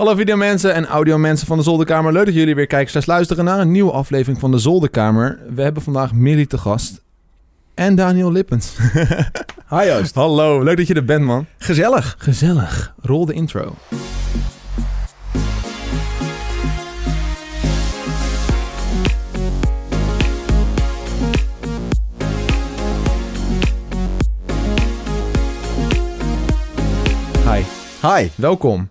Hallo videomensen en audiomensen van de Zolderkamer. Leuk dat jullie weer kijken slash luisteren naar een nieuwe aflevering van de Zolderkamer. We hebben vandaag Millie te gast. En Daniel Lippens. Hi Joost. Hallo, leuk dat je er bent man. Gezellig. Gezellig. Rol de intro. Hi, Hi. welkom.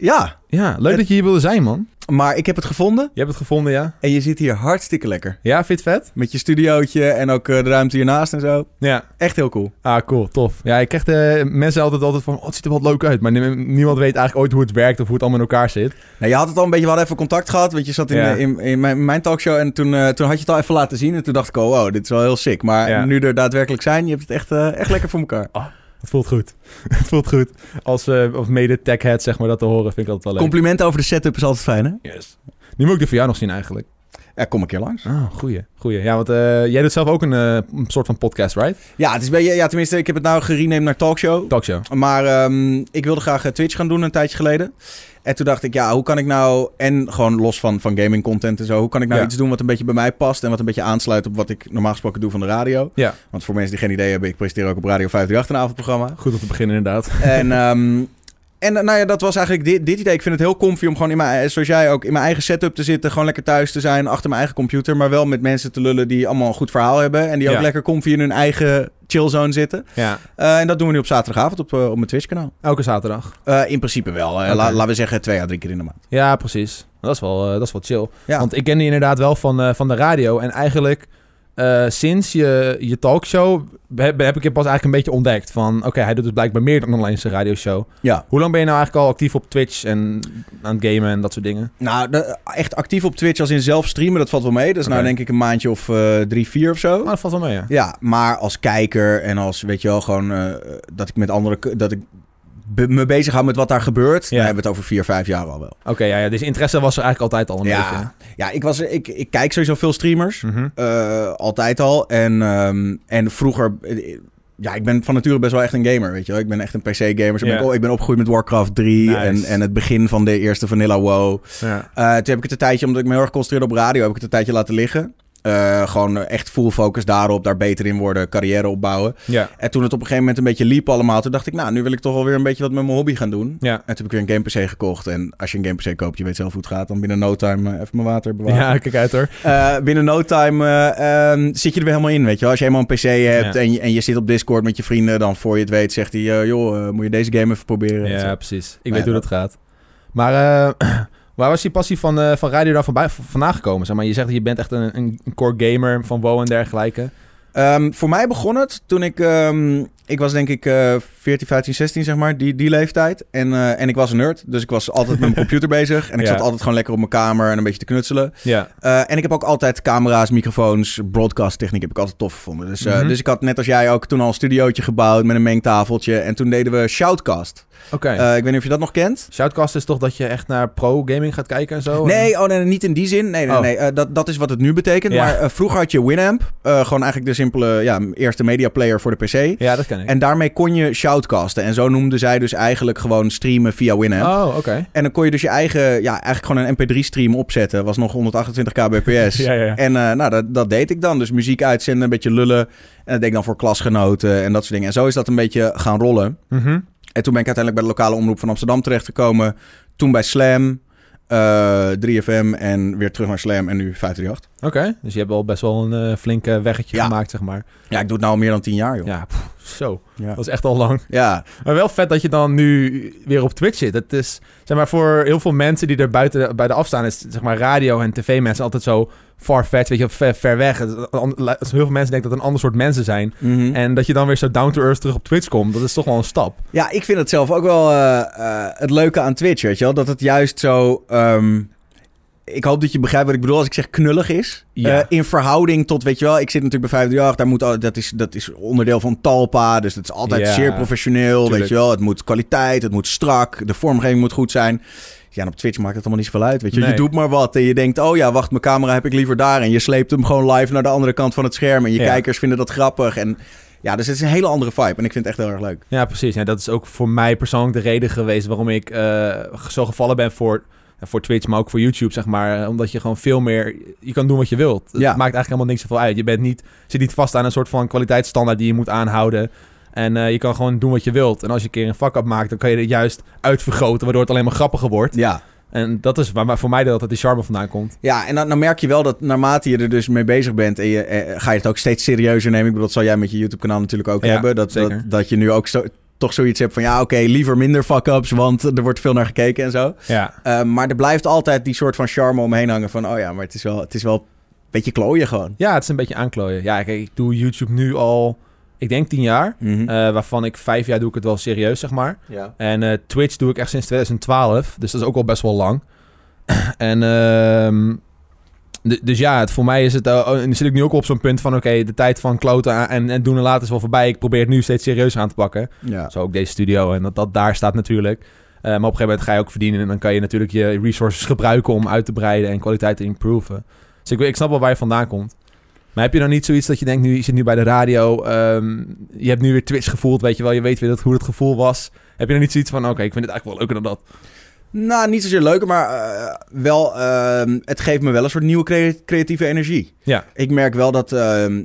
Ja, Ja, leuk Het- dat je hier wilde zijn man. maar ik heb het gevonden Je hebt het gevonden, ja? en je zit hier hartstikke lekker. Ja, vind je het vet? Met je studiootje en ook eh, de ruimte hiernaast en zo. Ja. Echt heel cool. Ah, cool, tof. Ja, ik krijg de mensen altijd, altijd van, oh, het ziet er wat leuk uit. Maar nie- niemand weet eigenlijk ooit hoe het werkt of hoe het allemaal in elkaar zit. Nou, je had het al een beetje, we hadden even contact gehad, want je zat in, Ja. eh, in, in mijn, mijn talkshow en toen, eh, toen had je het al even laten zien. En toen dacht ik, oh wow, dit is wel heel sick. Maar Ja. nu er daadwerkelijk zijn, je hebt het echt, echt lekker voor elkaar. Het voelt goed. het voelt goed. Als, eh als mede techhead, zeg maar, dat te horen, vind ik altijd wel leuk. Complimenten over de setup is altijd fijn, hè? Yes. Nu moet ik de voor jou nog zien eigenlijk. Ja, kom een keer langs. Oh, goeie. goeie. Ja, want eh, jij doet zelf ook een, eh, een soort van podcast, right? Ja, het is bij, ja, tenminste, ik heb het nou gerenamed naar talkshow. Talkshow. Maar ehm, ik wilde graag eh, Twitch gaan doen een tijdje geleden. En toen dacht ik, ja, hoe kan ik nou... En gewoon los van, van gaming content en zo... Hoe kan ik nou Ja. iets doen wat een beetje bij mij past... en wat een beetje aansluit op wat ik normaal gesproken doe van de radio. Ja. Want voor mensen die geen idee hebben... ik presenteer ook op Radio 538 een avondprogramma. Goed om te beginnen, inderdaad. en... ehm, en eh, nou ja, dat was eigenlijk dit, dit idee. Ik vind het heel comfy om gewoon in mijn, eh, zoals jij ook, in mijn eigen setup te zitten. Gewoon lekker thuis te zijn, achter mijn eigen computer. Maar wel met mensen te lullen die allemaal een goed verhaal hebben. En die ook Ja. lekker comfy in hun eigen chillzone zitten. Ja, Eh, en dat doen we nu op zaterdagavond op, op mijn Twitch-kanaal. elke zaterdag. In principe wel. Oké. la- laten we zeggen twee à drie keer in de maand. Ja, precies. Dat is wel, dat is wel chill. Ja. Want ik ken die inderdaad wel van, van de radio. En eigenlijk eh, sinds je, je talkshow heb, heb ik je pas eigenlijk een beetje ontdekt. Van oké, hij doet het blijkbaar meer dan alleen zijn radioshow. ja. Hoe lang ben je nou eigenlijk al actief op Twitch en aan het gamen en dat soort dingen? Nou, de- echt actief op Twitch als in zelf streamen, dat valt wel mee. Dat is nou denk ik een maandje of eh, drie, vier of zo. Oh, dat valt wel mee, ja. Ja, maar als kijker en als, weet je wel, gewoon eh, dat ik met andere... Dat ik be- me bezig hou met wat daar gebeurt. Dan hebben we het over vier, vijf jaar al wel. Oké, ja, ja, dus interesse was er eigenlijk altijd al een Ja, beetje. ja ik, was, ik, ik kijk sowieso veel streamers. Mhm. Eh, altijd al. En, ehm, en vroeger... eh, Ja, ik ben van nature best wel echt een gamer, weet je wel. Ik ben echt een PC-gamer. Dus ik, Ja. ben, oh, ik ben opgegroeid met Warcraft 3 Nice. en, en het begin van de eerste Vanilla WoW. Ja. Eh, toen heb ik het een tijdje, omdat ik me heel erg concentreerde op radio, heb ik het een tijdje laten liggen. Eh, gewoon echt full focus daarop, daar beter in worden, carrière opbouwen. Ja. En toen het op een gegeven moment een beetje liep allemaal, toen dacht ik, nou, nu wil ik toch wel weer een beetje wat met mijn hobby gaan doen. Ja. En toen heb ik weer een game PC gekocht. En als je een game PC koopt, je weet zelf hoe het gaat, dan binnen no time, eh, even mijn water bewaren. ja, kijk uit hoor. Eh, binnen no time eh, ehm, zit je er weer helemaal in, weet je wel. Als je eenmaal een PC hebt Ja. en, je, en je zit op Discord met je vrienden, dan voor je het weet zegt hij, joh, moet je deze game even proberen. Ja, precies. Ik Ja, weet hoe dat- gaat. Maar waar was die passie van, eh, van radio voorbij, vandaan gekomen? Zeg maar, je zegt dat je bent echt een, een core gamer van WoW en dergelijke. Ehm, voor mij begon het toen ik... ehm, ik was denk ik eh 14, 15, 16 zeg maar, die, die leeftijd. En, eh, en ik was een nerd, dus ik was altijd met mijn computer bezig. En ik Ja. zat altijd gewoon lekker op mijn kamer en een beetje te knutselen. Ja. Eh, en ik heb ook altijd camera's, microfoons, broadcast techniek heb ik altijd tof gevonden. Dus, eh, Mhm. dus ik had net als jij ook toen al een studiootje gebouwd met een mengtafeltje. En toen deden we Shoutcast. Oké. Ik weet niet of je dat nog kent. Shoutcast is toch dat je echt naar pro-gaming gaat kijken en zo? Nee, oh nee, niet in die zin. Nee, nee, Oh. nee. dat, dat is wat het nu betekent. Ja. Maar vroeger had je Winamp. gewoon eigenlijk de simpele ja, eerste media player voor de PC. Ja, dat ken ik. En daarmee kon je shoutcasten. En zo noemden zij dus eigenlijk gewoon streamen via Winamp. Oh, oké. En dan kon je dus je eigen, ja, eigenlijk gewoon een mp3-stream opzetten. Was nog 128 kbps. Ja, ja, ja. En eh, nou, dat, dat deed ik dan. Dus muziek uitzenden, een beetje lullen. En dat deed ik dan voor klasgenoten en dat soort dingen. En zo is dat een beetje gaan rollen. Mhm. En toen ben ik uiteindelijk bij de lokale omroep van Amsterdam terechtgekomen. Toen bij Slam, eh 3FM en weer terug naar Slam en nu 538. Oké, dus je hebt al best wel een eh, flinke weggetje Ja. gemaakt, zeg maar. Ja, ik doe het nou al meer dan 10 jaar, joh. Ja, zo. Ja. Dat is echt al lang. ja. Maar wel vet dat je dan nu weer op Twitch zit. Het is, zeg maar, voor heel veel mensen die er buiten bij de afstaan, is zeg maar radio en tv-mensen altijd zo far-fetched, weet je, ver, ver weg. Heel veel mensen denken dat het een ander soort mensen zijn. Mhm. En dat je dan weer zo down-to-earth terug op Twitch komt, dat is toch wel een stap. Ja, ik vind het zelf ook wel eh, eh, het leuke aan Twitch, weet je wel. Dat het juist zo... ehm, ik hoop dat je begrijpt wat ik bedoel als ik zeg knullig is. Ja. Eh, in verhouding tot, weet je wel, ik zit natuurlijk bij 538. Daar moet, al- dat, is, dat is onderdeel van Talpa. Dus het is altijd Ja, zeer professioneel, tuurlijk. weet je wel. Het moet kwaliteit, het moet strak. De vormgeving moet goed zijn. Ja, en op Twitch maakt het allemaal niet zoveel uit, weet je. Nee. Je doet maar wat en je denkt, oh ja, wacht, mijn camera heb ik liever daar. En je sleept hem gewoon live naar de andere kant van het scherm. En je Ja. kijkers vinden dat grappig. En Ja, dus het is een hele andere vibe. En ik vind het echt heel erg leuk. Ja, precies. Ja, dat is ook voor mij persoonlijk de reden geweest waarom ik eh, zo gevallen ben voor, voor Twitch, maar ook voor YouTube, zeg maar. Omdat je gewoon veel meer... Je kan doen wat je wilt. Het Ja. maakt eigenlijk helemaal niks zoveel uit. Je bent niet, zit niet vast aan een soort van kwaliteitsstandaard die je moet aanhouden. En eh, je kan gewoon doen wat je wilt. En als je een keer een fuck-up maakt, dan kan je het juist uitvergroten, waardoor het alleen maar grappiger wordt. Ja. En dat is waar voor mij dat die charme vandaan komt. Ja, en dan, dan merk je wel dat naarmate je er dus mee bezig bent... en je, eh, ga je het ook steeds serieuzer nemen. Ik bedoel, dat zal jij met je YouTube-kanaal natuurlijk ook Ja, hebben. Dat, dat, dat je nu ook zo, toch zoiets hebt van... ja, oké, liever minder fuck-ups, want er wordt veel naar gekeken en zo. Ja. Eh, maar er blijft altijd die soort van charme omheen hangen van... oh ja, maar het is wel, het is wel een beetje klooien gewoon. Ja, het is een beetje aanklooien. Ja, kijk, ik doe YouTube nu al, ik denk tien jaar. Mhm. eh, waarvan ik vijf jaar doe ik het wel serieus, zeg maar. ja. En eh, Twitch doe ik echt sinds 2012. Dus dat is ook al best wel lang. en ehm, dus ja, het, voor mij is het... eh, oh, en zit ik nu ook op zo'n punt van... Oké, de tijd van kloten en, en doen en laten is wel voorbij. Ik probeer het nu steeds serieus aan te pakken. ja. Zo ook deze studio en dat dat daar staat natuurlijk. Eh, maar op een gegeven moment ga je ook verdienen... en dan kan je natuurlijk je resources gebruiken... om uit te breiden en kwaliteit te improven. Dus ik, ik snap wel waar je vandaan komt. Maar heb je dan niet zoiets dat je denkt... nu je zit nu bij de radio... ehm, je hebt nu weer Twitch gevoeld, weet je wel. Je weet weer dat, hoe het gevoel was. Heb je dan niet zoiets van... oké, ik vind het eigenlijk wel leuker dan dat. Nou, niet zozeer leuker, maar eh, wel... ehm, het geeft me wel een soort nieuwe crea- creatieve energie. Ja. Ik merk wel dat ehm,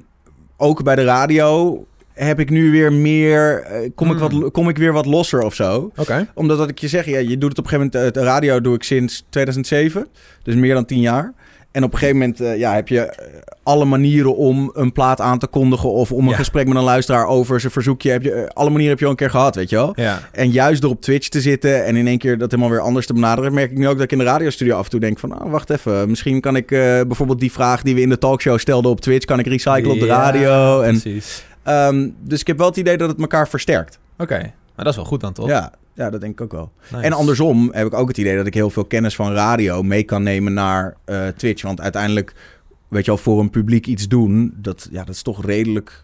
ook bij de radio... heb ik nu weer meer... eh, kom, ik Hmm. wat, kom ik weer wat losser of zo. Oké. Omdat dat ik je zeg, ja, je doet het op een gegeven moment... eh, de radio doe ik sinds 2007. Dus meer dan tien jaar. En op een gegeven moment eh, ja, heb je eh, alle manieren om een plaat aan te kondigen... of om een Ja. gesprek met een luisteraar over zijn verzoekje. Heb je, eh, alle manieren heb je al een keer gehad, weet je wel? Ja. En juist door op Twitch te zitten en in één keer dat helemaal weer anders te benaderen, merk ik nu ook dat ik in de radiostudio af en toe denk van, nou, wacht even, misschien kan ik bijvoorbeeld die vraag die we in de talkshow stelden op Twitch, kan ik recyclen op de Ja, radio. En, precies. ehm, dus ik heb wel het idee dat het elkaar versterkt. Oké. Maar dat is wel goed dan, toch? Ja, ja, dat denk ik ook wel. Nice. En andersom heb ik ook het idee dat ik heel veel kennis van radio mee kan nemen naar eh, Twitch. Want uiteindelijk, weet je wel, voor een publiek iets doen, dat, ja, dat is toch redelijk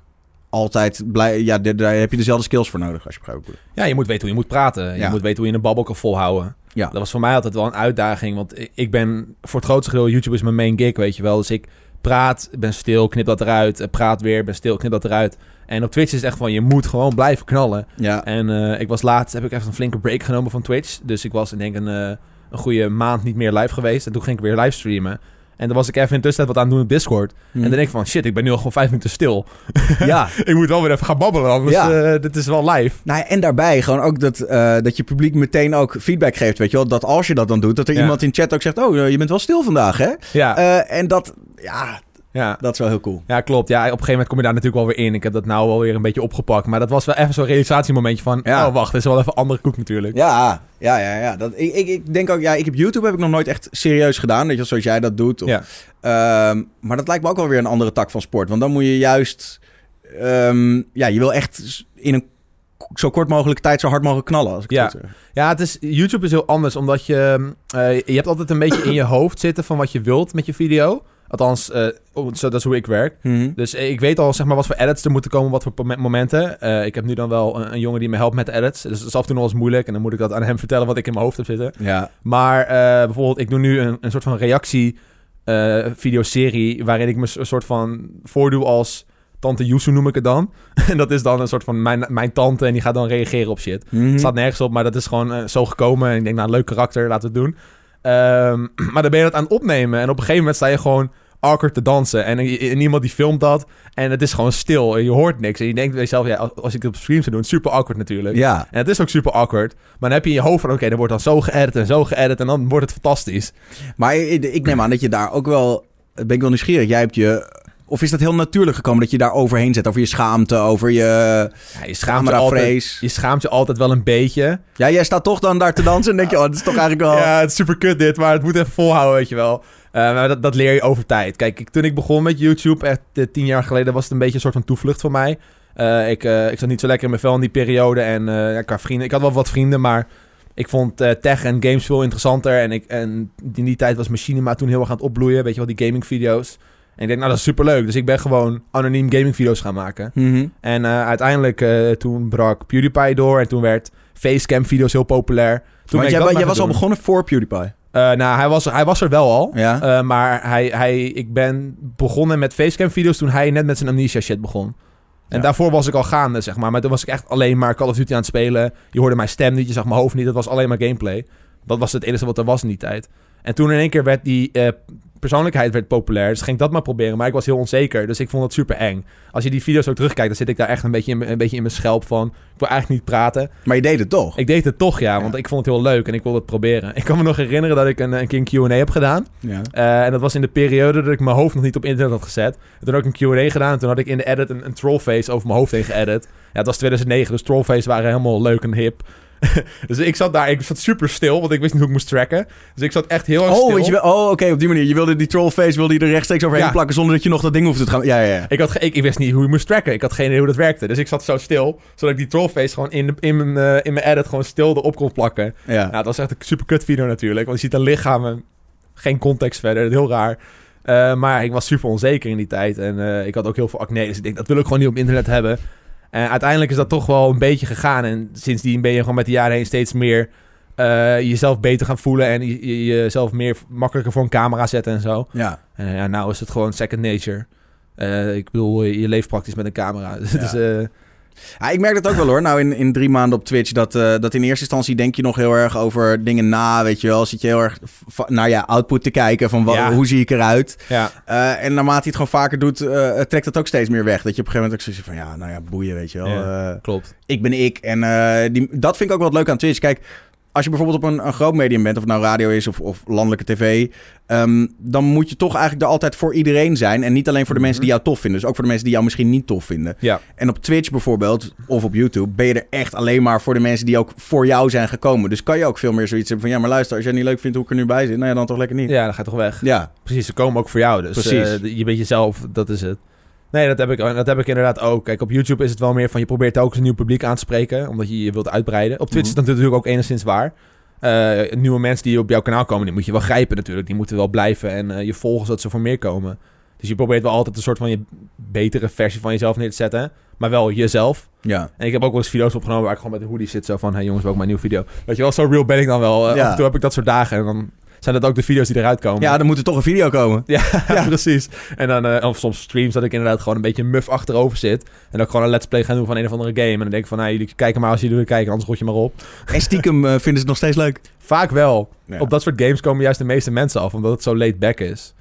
altijd blij. Ja, daar- heb je dezelfde skills voor nodig, als je begrijpt. Ja, je moet weten hoe je moet praten. Je moet weten hoe je een babbel kan volhouden. Ja. Dat was voor mij altijd wel een uitdaging. Want ik- ik ben voor het grootste deel... YouTube is mijn main gig, weet je wel. Dus ik praat, ben stil, knip dat eruit. eh, Praat weer, ben stil, knip dat eruit. En op Twitch is het echt van... Je moet gewoon blijven knallen. Ja, En eh, ik was laatst... Heb ik even een flinke break genomen van Twitch. Dus ik was, ik denk, een, eh, een goede maand niet meer live geweest. En toen ging ik weer livestreamen. En dan was ik even in tussentijd wat aan het doen op Discord. En dan denk ik van... Shit, ik ben nu al gewoon vijf minuten stil. ja. ik moet wel weer even gaan babbelen. Anders Ja. eh, dit is wel live. Nou, ja, en daarbij gewoon ook dat, eh, dat je publiek meteen ook feedback geeft, weet je wel. Dat als je dat dan doet, dat er Ja. iemand in chat ook zegt... oh, je bent wel stil vandaag, hè? Ja, Eh, en dat, ja, ja. dat is wel heel cool. Ja, klopt. Ja, op een gegeven moment kom je daar natuurlijk wel weer in. Ik heb dat nou wel weer een beetje opgepakt. Maar dat was wel even zo'n realisatiemomentje van... Ja. Oh, wacht, dit is wel even andere koek natuurlijk. Ja, ja, ja. ja. Dat, ik, ik, ik denk ook, ja, ik heb YouTube heb ik nog nooit echt serieus gedaan, weet je zoals jij dat doet. Of, Ja. Ehm, maar dat lijkt me ook wel weer een andere tak van sport. Want dan moet je juist, ehm, ja, je wil echt in een zo kort mogelijke tijd zo hard mogelijk knallen, als ik Ja. het. Ja, het is, YouTube is heel anders. Omdat je... eh, je hebt altijd een beetje in je hoofd zitten van wat je wilt met je video. Althans, zo, dat is hoe ik werk. Mhm. Dus eh, ik weet al zeg maar, wat voor edits er moeten komen, wat voor momenten. Eh, ik heb nu dan wel een, een jongen die me helpt met de edits. Dus dat is af en toe nog eens moeilijk. En dan moet ik dat aan hem vertellen wat ik in mijn hoofd heb zitten. Ja, Maar bijvoorbeeld, ik doe nu een, een soort van reactie videoserie... waarin ik me een soort van voordoe als tante Yusu noem ik het dan. en dat is dan een soort van mijn, mijn tante en die gaat dan reageren op shit. Het staat nergens op, maar dat is gewoon zo gekomen. En ik denk, nou, leuk karakter, laten we het doen. Ehm, maar dan ben je dat aan het opnemen. En op een gegeven moment sta je gewoon awkward te dansen. En, en iemand die filmt dat. En het is gewoon stil. En je hoort niks. En je denkt bij jezelf, ja, als, als ik het op stream zou doen, super awkward natuurlijk. ja. En het is ook super awkward. Maar dan heb je in je hoofd van, oké, dan wordt dan zo geëdit en zo geëdit. En dan wordt het fantastisch. Maar ik, ik neem aan dat je daar ook wel, ben ik wel nieuwsgierig, jij hebt je... Of is dat heel natuurlijk gekomen dat je daar overheen zet? Over je schaamte, over je Ja, je, schaamt je, altijd, je schaamt je altijd wel een beetje. Ja, jij staat toch dan daar te dansen en denk je, oh, dat is toch eigenlijk wel... Ja, het is super kut dit, maar het moet even volhouden, weet je wel. Eh, maar dat, dat leer je over tijd. Kijk, ik, toen ik begon met YouTube, echt eh, tien jaar geleden, was het een beetje een soort van toevlucht voor mij. Eh, ik, ik zat niet zo lekker in mijn vel in die periode. En ja, qua vrienden, ik had wel wat vrienden, maar ik vond tech en games veel interessanter. En, ik, en in die tijd was Machinima toen heel erg aan het opbloeien, weet je wel, die gaming video's. En ik denk, nou, dat is super leuk. Dus ik ben gewoon anoniem gaming video's gaan maken. Mhm. En uiteindelijk, toen brak PewDiePie door en toen werd facecam video's heel populair. Toen jij, was al begonnen voor PewDiePie. Eh, nou, hij was, hij was er wel al. Ja. Eh, maar hij, hij, ik ben begonnen met facecam video's toen hij net met zijn amnesia shit begon. En Ja. daarvoor was ik al gaande, zeg maar. Maar toen was ik echt alleen maar Call of Duty aan het spelen. Je hoorde mijn stem niet, je zag mijn hoofd niet. Het was alleen maar gameplay. Dat was het enige wat er was in die tijd. En toen in één keer werd die eh, persoonlijkheid werd populair. Dus ging ik dat maar proberen. Maar ik was heel onzeker. Dus ik vond het super eng. Als je die video's ook terugkijkt, dan zit ik daar echt een beetje in, mijn- een beetje in mijn schelp van. Ik wil eigenlijk niet praten. Maar je deed het toch? Ik deed het toch, ja. Ja. Want ik vond het heel leuk en ik wilde het proberen. Ik kan me nog herinneren dat ik een, een keer een Q&A heb gedaan. Ja. Eh, en dat was in de periode dat ik mijn hoofd nog niet op internet had gezet. En toen had ik een Q&A gedaan en toen had ik in de edit een, een trollface over mijn hoofd heen geëdit. Ja, het was 2009, dus trollface waren helemaal leuk en hip. dus ik zat daar, ik zat super stil, want ik wist niet hoe ik moest tracken. Dus ik zat echt heel erg Oh, stil. weet je wel, oh oké, op die manier. Je wilde die trollface wilde je er rechtstreeks overheen Ja. plakken zonder dat je nog dat ding hoefde te gaan. Ja, ja, ja. Ik, had ik, ik wist niet hoe je moest tracken. Ik had geen idee hoe dat werkte. Dus ik zat zo stil, zodat ik die trollface gewoon in, de, in, mijn, eh, in mijn edit gewoon stil erop kon plakken. ja. Ja, dat was echt een super kut video natuurlijk. Want je ziet een lichaam en geen context verder. Heel raar. Eh, maar ik was super onzeker in die tijd. En eh, ik had ook heel veel acne. Dus ik denk, dat wil ik gewoon niet op internet hebben. En uiteindelijk is dat toch wel een beetje gegaan. En sindsdien ben je gewoon met de jaren heen steeds meer eh, jezelf beter gaan voelen. En je, je- jezelf meer makkelijker voor een camera zetten en zo. ja. En ja, nou is het gewoon second nature. Eh, ik bedoel, je leeft praktisch met een camera. Dus, eh, Ja, ik merk dat ook wel hoor. Nou, in, in drie maanden op Twitch. Dat, eh, dat in eerste instantie denk je nog heel erg over dingen na. Weet je wel. Zit je heel erg naar je output te kijken. Van Ja. hoe zie ik eruit. ja. Eh, en naarmate hij het gewoon vaker doet. eh, trekt dat ook steeds meer weg. Dat je op een gegeven moment ook zoiets van. Ja, nou ja, boeien. Weet je wel. Ja. Klopt. ik ben ik. En die, dat vind ik ook wel leuk aan Twitch. Kijk, als je bijvoorbeeld op een, een groot medium bent, of het nou radio is of, of landelijke tv, ehm, dan moet je toch eigenlijk er altijd voor iedereen zijn. En niet alleen voor de mensen die jou tof vinden, dus ook voor de mensen die jou misschien niet tof vinden. Ja. En op Twitch bijvoorbeeld, of op YouTube, ben je er echt alleen maar voor de mensen die ook voor jou zijn gekomen. Dus kan je ook veel meer zoiets hebben van, ja, maar luister, als jij niet leuk vindt hoe ik er nu bij zit, nou ja, dan toch lekker niet. ja, dan gaat toch weg. Ja, Precies, ze komen ook voor jou. Dus Precies. eh, je bent jezelf, dat is het. Nee, dat heb, ik, dat heb ik inderdaad ook. Kijk, op YouTube is het wel meer van je probeert ook een nieuw publiek aan te spreken, omdat je je wilt uitbreiden. Op Twitch Mhm. is dat natuurlijk ook enigszins waar. Eh, nieuwe mensen die op jouw kanaal komen, die moet je wel grijpen natuurlijk. Die moeten wel blijven en eh, je volgen zodat ze voor meer komen. Dus je probeert wel altijd een soort van je betere versie van jezelf neer te zetten, maar wel jezelf. ja. En ik heb ook wel eens video's opgenomen waar ik gewoon met een hoodie zit. Zo van, hey jongens, welkom bij een nieuwe video. Weet je wel, zo real ben ik dan wel. Eh, Ja. Af en toe heb ik dat soort dagen en dan zijn dat ook de video's die eruit komen. Ja, dan moet er toch een video komen. Ja, precies. En dan, eh, of soms streams dat ik inderdaad gewoon een beetje muf achterover zit. En dan gewoon een let's play gaan doen van een of andere game. En dan denk ik van, nou, jullie kijken maar als jullie willen kijken, anders rot je maar op. En stiekem eh, vinden ze het nog steeds leuk. Vaak wel. Ja. Op dat soort games komen juist de meeste mensen af, omdat het zo laid back is.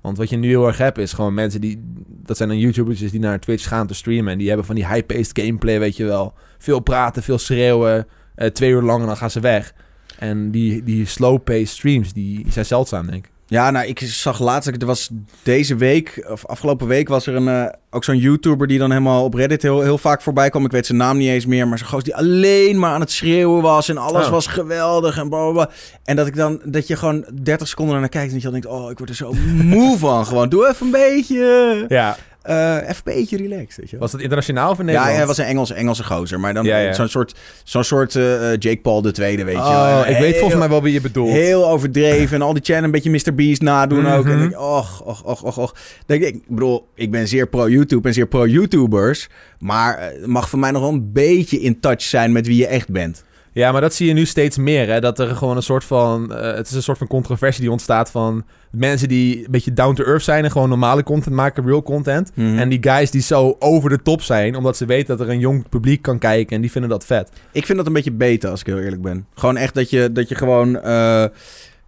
Want wat je nu heel erg hebt, is gewoon mensen die... Dat zijn dan YouTubers die naar Twitch gaan te streamen. En die hebben van die high-paced gameplay, weet je wel. Veel praten, veel schreeuwen. eh, twee uur lang en dan gaan ze weg. En die, die slow-paced streams, die zijn zeldzaam, denk ik. Ja, nou, ik zag laatst, er was deze week, of afgelopen week, was er een, eh, ook zo'n YouTuber die dan helemaal op Reddit heel, heel vaak voorbij kwam. Ik weet zijn naam niet eens meer, maar zo'n goos die alleen maar aan het schreeuwen was en alles Oh. was geweldig en blablabla. En dat ik dan, dat je gewoon 30 seconden naar kijkt en dat je dan denkt, oh, ik word er zo moe van. Gewoon, doe even een beetje, Ja. Eh, even een beetje relaxed, weet je wel. Was het internationaal of in Nederland? ja, hij was een Engels, Engelse gozer, maar dan Ja, ja. zo'n soort, zo'n soort eh, eh, Jake Paul de tweede, weet je wel. Oh, ik weet volgens mij wel wie je bedoelt. Heel overdreven. En al die channel een beetje Mr. Beast nadoen ook. En Mhm. denk ik, och, och, och, och, och. Denk ik, ik bedoel, ik ben zeer pro-YouTube en zeer pro-YouTubers. Maar mag voor mij nog wel een beetje in touch zijn met wie je echt bent. Ja, maar dat zie je nu steeds meer. Hè? Dat er gewoon een soort van. eh, het is een soort van controversie die ontstaat van mensen die een beetje down to earth zijn en gewoon normale content maken, real content. Mhm. En die guys die zo over de top zijn, omdat ze weten dat er een jong publiek kan kijken en die vinden dat vet. Ik vind dat een beetje beter, als ik heel eerlijk ben. Gewoon echt dat je, dat je gewoon... eh,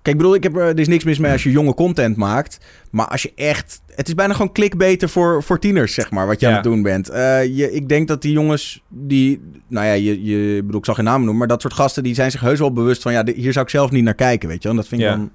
Kijk, ik bedoel, ik heb, er er is niks mis mee als je jonge content maakt. Maar als je echt... Het is bijna gewoon clickbaiten voor, voor tieners, zeg maar, wat je Ja. aan het doen bent. Eh, je, ik denk dat die jongens die... Nou ja, je, je, bedoel, ik zal geen namen noemen. Maar dat soort gasten, die zijn zich heus wel bewust van... Ja, hier zou ik zelf niet naar kijken, weet je. En dat vind ik Ja. dan...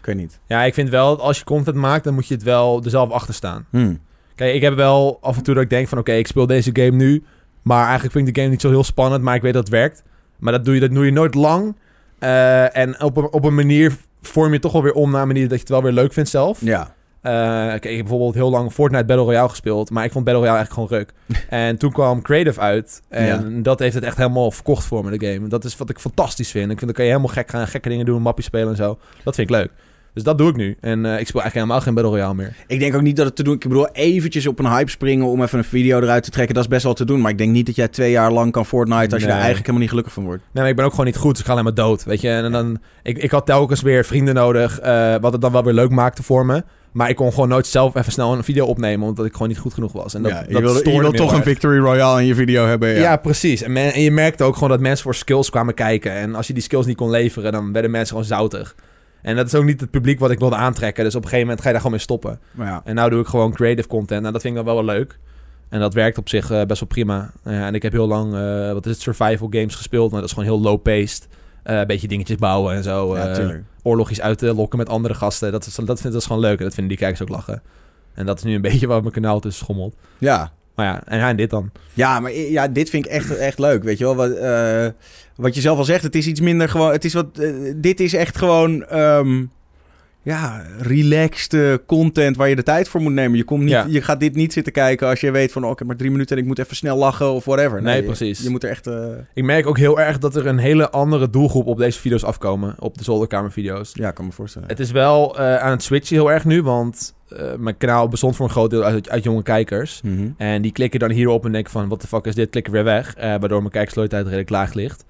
Ik weet niet. Ja, ik vind wel, als je content maakt, dan moet je het wel er zelf achter staan. Hm. Kijk, ik heb wel af en toe dat ik denk van... oké, ik speel deze game nu, maar eigenlijk vind ik de game niet zo heel spannend... maar ik weet dat het werkt. Maar dat doe je, dat doe je nooit lang. Eh, en op een, op een manier vorm je toch wel weer om... naar een manier dat je het wel weer leuk vindt zelf. Ja. Kijk, ik heb bijvoorbeeld heel lang Fortnite Battle Royale gespeeld, maar ik vond Battle Royale eigenlijk gewoon ruk. en toen kwam Creative uit en dat heeft het echt helemaal verkocht voor me, de game. Dat is wat ik fantastisch vind. Ik vind, dan kan je helemaal gek gaan, gekke dingen doen, mapjes spelen en zo. Dat vind ik leuk. Dus dat doe ik nu. En eh, ik speel eigenlijk helemaal geen Battle Royale meer. Ik denk ook niet dat het te doen... Ik bedoel, eventjes op een hype springen om even een video eruit te trekken. Dat is best wel te doen. Maar ik denk niet dat jij twee jaar lang kan Fortnite... als je daar eigenlijk helemaal niet gelukkig van wordt. Nee, maar ik ben ook gewoon niet goed, dus ik ga alleen maar dood, weet je. En dan, ik, ik had telkens weer vrienden nodig, eh, wat het dan wel weer leuk maakte voor me. Maar ik kon gewoon nooit zelf even snel een video opnemen, omdat ik gewoon niet goed genoeg was. En dat, ja, je dat wil, je wil toch een. Victory Royale in je video hebben. Ja, Ja, precies. En, men- en je merkte ook gewoon dat mensen voor skills kwamen kijken. En als je die skills niet kon leveren, dan werden mensen gewoon zoutig. En dat is ook niet het publiek wat ik wilde aantrekken. Dus op een gegeven moment ga je daar gewoon mee stoppen. Ja. En nou doe ik gewoon creative content. En dat vind ik dan wel wel leuk. En dat werkt op zich eh, best wel prima. Ja, en ik heb heel lang, eh, wat is het, survival games gespeeld. Maar dat is gewoon heel low-paced. Eh, een beetje dingetjes bouwen en zo. ja, oorlogjes uit te lokken met andere gasten. Dat, is, dat vind ik gewoon leuk. En dat vinden die kijkers ook lachen. En dat is nu een beetje waar mijn kanaal tussen schommelt. Ja. Maar ja, en, en dit dan. Ja, maar ja, dit vind ik echt, echt leuk. Weet je wel, wat, eh, wat je zelf al zegt, het is iets minder gewoon. Het is wat, eh, dit is echt gewoon. ehm, ja, relaxed eh, content waar je de tijd voor moet nemen. Je, komt niet, Ja. je gaat dit niet zitten kijken als je weet van... Oh, ik heb maar drie minuten en ik moet even snel lachen of whatever. Nee, precies. Je, moet er echt... eh, Ik merk ook heel erg dat er een hele andere doelgroep op deze video's afkomen. Op de zolderkamervideo's. ja, kan me voorstellen. Het is wel eh, aan het switchen heel erg nu, want mijn kanaal bestond voor een groot deel uit, uit jonge kijkers. Mhm. En die klikken dan hierop en denken van, wat de fuck is dit? Klikken weer weg, waardoor mijn kijkersloyaliteit redelijk laag ligt.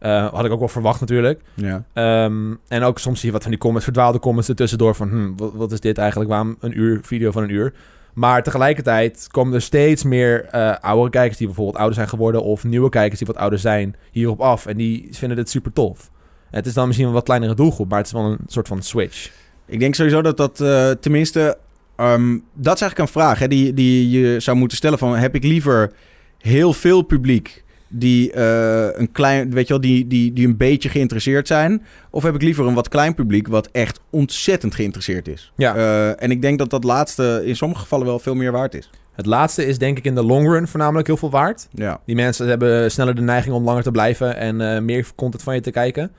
Eh, had ik ook wel verwacht natuurlijk. Ja. Ehm, en ook soms zie je wat van die comments, verdwaalde comments ertussendoor van, hm, wat, wat is dit eigenlijk? Waarom een uur video van een uur? Maar tegelijkertijd komen er steeds meer eh oudere kijkers die bijvoorbeeld ouder zijn geworden... of nieuwe kijkers die wat ouder zijn hierop af. En die vinden dit super tof. Het is dan misschien een wat kleinere doelgroep, maar het is wel een soort van switch. Ik denk sowieso dat dat eh, tenminste... ehm, dat is eigenlijk een vraag hè, die, die je zou moeten stellen van... Heb ik liever heel veel publiek die eh, een klein, weet je wel, die, die, die een beetje geïnteresseerd zijn? Of heb ik liever een wat klein publiek wat echt ontzettend geïnteresseerd is? Ja. Eh, en ik denk dat dat laatste in sommige gevallen wel veel meer waard is. Het laatste is denk ik in de long run voornamelijk heel veel waard. Ja. Die mensen hebben sneller de neiging om langer te blijven en eh, meer content van je te kijken.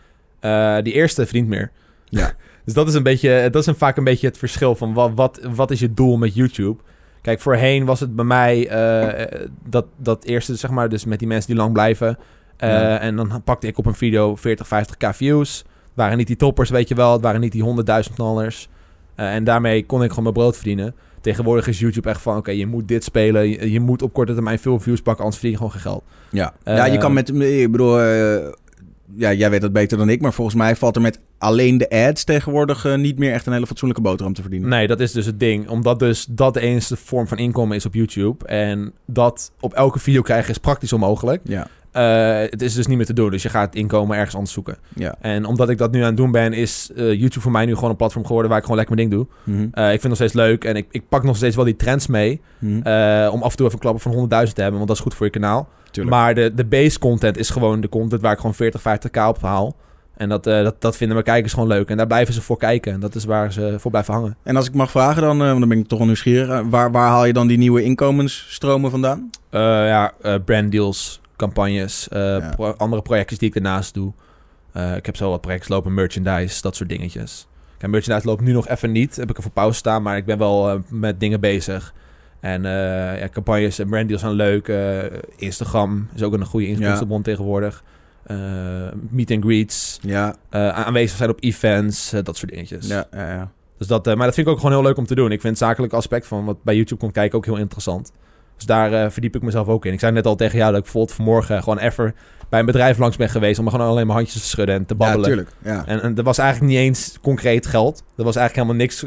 Die eerste verdient meer. Ja. dus dat is, een beetje, dat is een, vaak een beetje het verschil van wat, wat, wat is je doel met YouTube. Kijk, voorheen was het bij mij eh, dat, dat eerste, zeg maar, dus met die mensen die lang blijven. Eh, Ja. En dan pakte ik op een video 40, 50k views. Het waren niet die toppers, weet je wel. Het waren niet die 100.000 knallers. Eh, en daarmee kon ik gewoon mijn brood verdienen. Tegenwoordig is YouTube echt van, oké, je moet dit spelen. Je, je moet op korte termijn veel views pakken, anders verdien je gewoon geen geld. Ja. Ja, je kan met... Ik bedoel... ja, jij weet dat beter dan ik, maar volgens mij valt er met alleen de ads tegenwoordig eh, niet meer echt een hele fatsoenlijke boterham te verdienen. Nee, dat is dus het ding. Omdat dus dat de enige vorm van inkomen is op YouTube. En dat op elke video krijgen is praktisch onmogelijk. Ja, Eh, het is dus niet meer te doen. Dus je gaat inkomen ergens anders zoeken. ja. En omdat ik dat nu aan het doen ben, is eh, YouTube voor mij nu gewoon een platform geworden waar ik gewoon lekker mijn ding doe. Mhm. Ik vind het nog steeds leuk en ik, ik pak nog steeds wel die trends mee. Mhm. om af en toe even een klapper van 100.000 te hebben, want dat is goed voor je kanaal. Tuurlijk. Maar de, de base content is gewoon de content waar ik gewoon 40, 50k op haal. En dat, eh, dat, dat vinden mijn kijkers gewoon leuk. En daar blijven ze voor kijken. En dat is waar ze voor blijven hangen. En als ik mag vragen dan, eh, want dan ben ik toch wel nieuwsgierig. eh, waar, waar haal je dan die nieuwe inkomensstromen vandaan? Ja, eh, branddeals, campagnes, Ja. pro- andere projectjes die ik daarnaast doe. Ik heb zo wat projecten lopen, merchandise, dat soort dingetjes. Kijk, merchandise loopt nu nog even niet. Heb ik er voor pauze staan, maar ik ben wel met dingen bezig. En ja, campagnes en branddeals zijn leuk. Instagram is ook een goede inkomstenbron tegenwoordig. Eh, meet and greets, Ja, eh, aanwezig zijn op events, eh, dat soort dingetjes. ja, ja. ja. Dus dat, maar dat vind ik ook gewoon heel leuk om te doen. Ik vind het zakelijke aspect van wat bij YouTube komt kijken ook heel interessant. Dus daar verdiep ik mezelf ook in. Ik zei net al tegen jou dat ik bijvoorbeeld vanmorgen gewoon even bij een bedrijf langs ben geweest... om gewoon alleen maar handjes te schudden en te Ja, babbelen. tuurlijk. Ja. en, en er was eigenlijk niet eens concreet geld. Er was eigenlijk helemaal niks,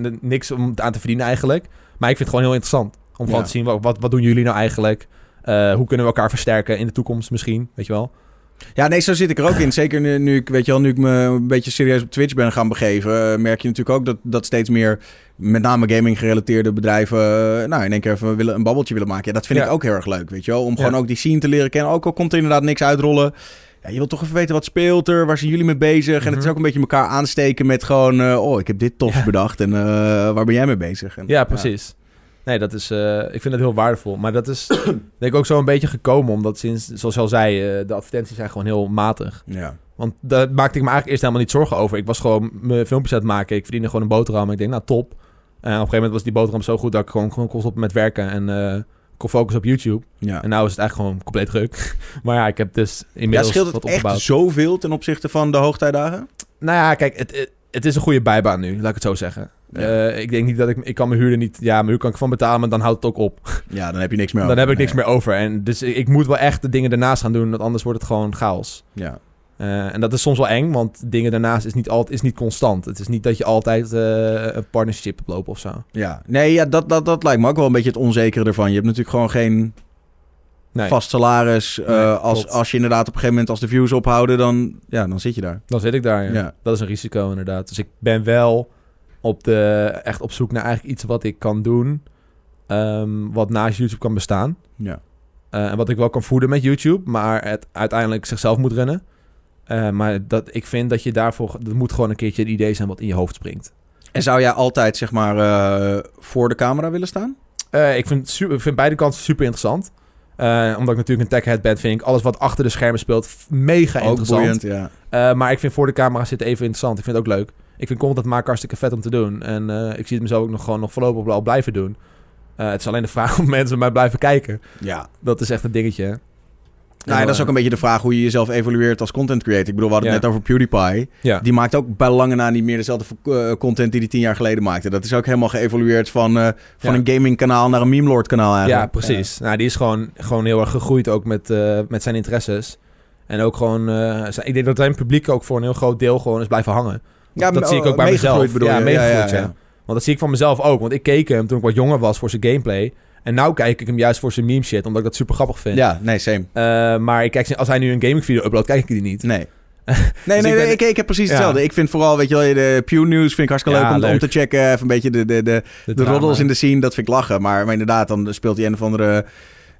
n- niks om aan te verdienen eigenlijk. Maar ik vind het gewoon heel interessant. Om gewoon Ja. te zien, wat, wat, wat doen jullie nou eigenlijk? Eh, hoe kunnen we elkaar versterken in de toekomst misschien? Weet je wel? Ja, nee, zo zit ik er ook in. Zeker nu, nu, ik, weet je wel, nu ik me een beetje serieus op Twitch ben gaan begeven... eh, merk je natuurlijk ook dat, dat steeds meer, met name gaming-gerelateerde bedrijven... eh, nou, in één keer even willen, een babbeltje willen maken. Ja, dat vind Ja. ik ook heel erg leuk, weet je wel. Om Ja. gewoon ook die scene te leren kennen. Ook al komt er inderdaad niks uitrollen... Ja, je wilt toch even weten wat speelt er, waar zijn jullie mee bezig? En het is Mhm. ook een beetje elkaar aansteken met gewoon... eh, oh, ik heb dit tof bedacht en waar ben jij mee bezig? En, Ja, precies. Nee, dat is, eh, ik vind het heel waardevol. Maar dat is denk ik ook zo een beetje gekomen. Omdat sinds, zoals je al zei, eh, de advertenties zijn gewoon heel matig. Ja. Want daar maakte ik me eigenlijk eerst helemaal niet zorgen over. Ik was gewoon mijn filmpjes aan het maken. Ik verdiende gewoon een boterham. Ik denk, nou top. En op een gegeven moment was die boterham zo goed dat ik gewoon, gewoon kon stoppen met werken. En eh kon focussen op YouTube. ja. En nou is het eigenlijk gewoon compleet druk. maar ja, ik heb dus Ja, inmiddels scheelt wat het echt zoveel ten opzichte van de hoogtijdagen? Nou ja, kijk, het, het, het is een goede bijbaan nu, laat ik het zo zeggen. Ja. Eh, ik denk niet dat ik... Ik kan mijn huur er niet... Ja, mijn huur kan ik van betalen, maar dan houdt het ook op. Ja, dan heb je niks meer Dan over. heb ik niks Nee. meer over. En dus ik ik moet wel echt de dingen ernaast gaan doen, want anders wordt het gewoon chaos. Ja. Eh, en dat is soms wel eng, want dingen daarnaast is niet, altijd, is niet constant. Het is niet dat je altijd eh, een partnership hebt lopen of zo. Ja, nee, ja, dat, dat, dat lijkt me ook wel een beetje het onzekere ervan. Je hebt natuurlijk gewoon geen Nee, vast salaris. Nee, als, als je inderdaad op een gegeven moment als de views ophouden, dan, ja, dan zit je daar. dan zit ik daar. Ja. Ja. Dat is een risico inderdaad. Dus ik ben wel op de, echt op zoek naar eigenlijk iets wat ik kan doen. ehm, wat naast YouTube kan bestaan. Ja. Eh, en wat ik wel kan voeden met YouTube, maar het uiteindelijk zichzelf moet runnen. Eh, maar dat, ik vind dat je daarvoor... Dat moet gewoon een keertje een idee zijn wat in je hoofd springt. En zou jij altijd, zeg maar, eh, voor de camera willen staan? Ik, vind, su- ik vind beide kanten super interessant. Omdat ik natuurlijk een techhead ben, vind ik alles wat achter de schermen speelt mega Ook interessant. boeiend, ja. Maar ik vind voor de camera zitten even interessant. Ik vind het ook leuk. Ik vind content maken hartstikke vet om te doen. En eh, ik zie het mezelf ook nog gewoon nog voorlopig wel blijven doen. Eh, het is alleen de vraag of mensen mij blijven kijken. Ja. Dat is echt een dingetje. hè. Nou, ja, dat is ook een beetje de vraag hoe je jezelf evalueert als content creator. Ik bedoel, we hadden het Ja. net over PewDiePie. Ja. Die maakt ook bij lange na niet meer dezelfde eh, content die hij tien jaar geleden maakte. Dat is ook helemaal geëvolueerd van, eh, van Ja. een gaming kanaal naar een meme lord kanaal eigenlijk. Ja, precies. Nou, die is gewoon, gewoon heel erg gegroeid ook met, eh, met zijn interesses. En ook gewoon... eh, zijn- ik denk dat zijn publiek ook voor een heel groot deel gewoon is blijven hangen. Ja, dat zie ik ook bij meegegroeid mezelf. bedoel Ja, je? meegegroeid, ja. Want dat zie ik van mezelf ook. Want ik keek hem toen ik wat jonger was voor zijn gameplay. En nu kijk ik hem juist voor zijn meme shit, omdat ik dat super grappig vind. Ja, nee, same. Eh, maar ik kijk, als hij nu een gaming video uploadt, kijk ik die niet. Nee. Nee, nee, ik nee, ben- ik, ik heb precies Ja. hetzelfde. Ik vind vooral, weet je wel, de Pew News vind ik hartstikke Ja, leuk, om, te checken. Even een beetje de, de, de, de roddels in de scene, dat vind ik lachen. Maar, maar inderdaad, dan speelt hij een of andere,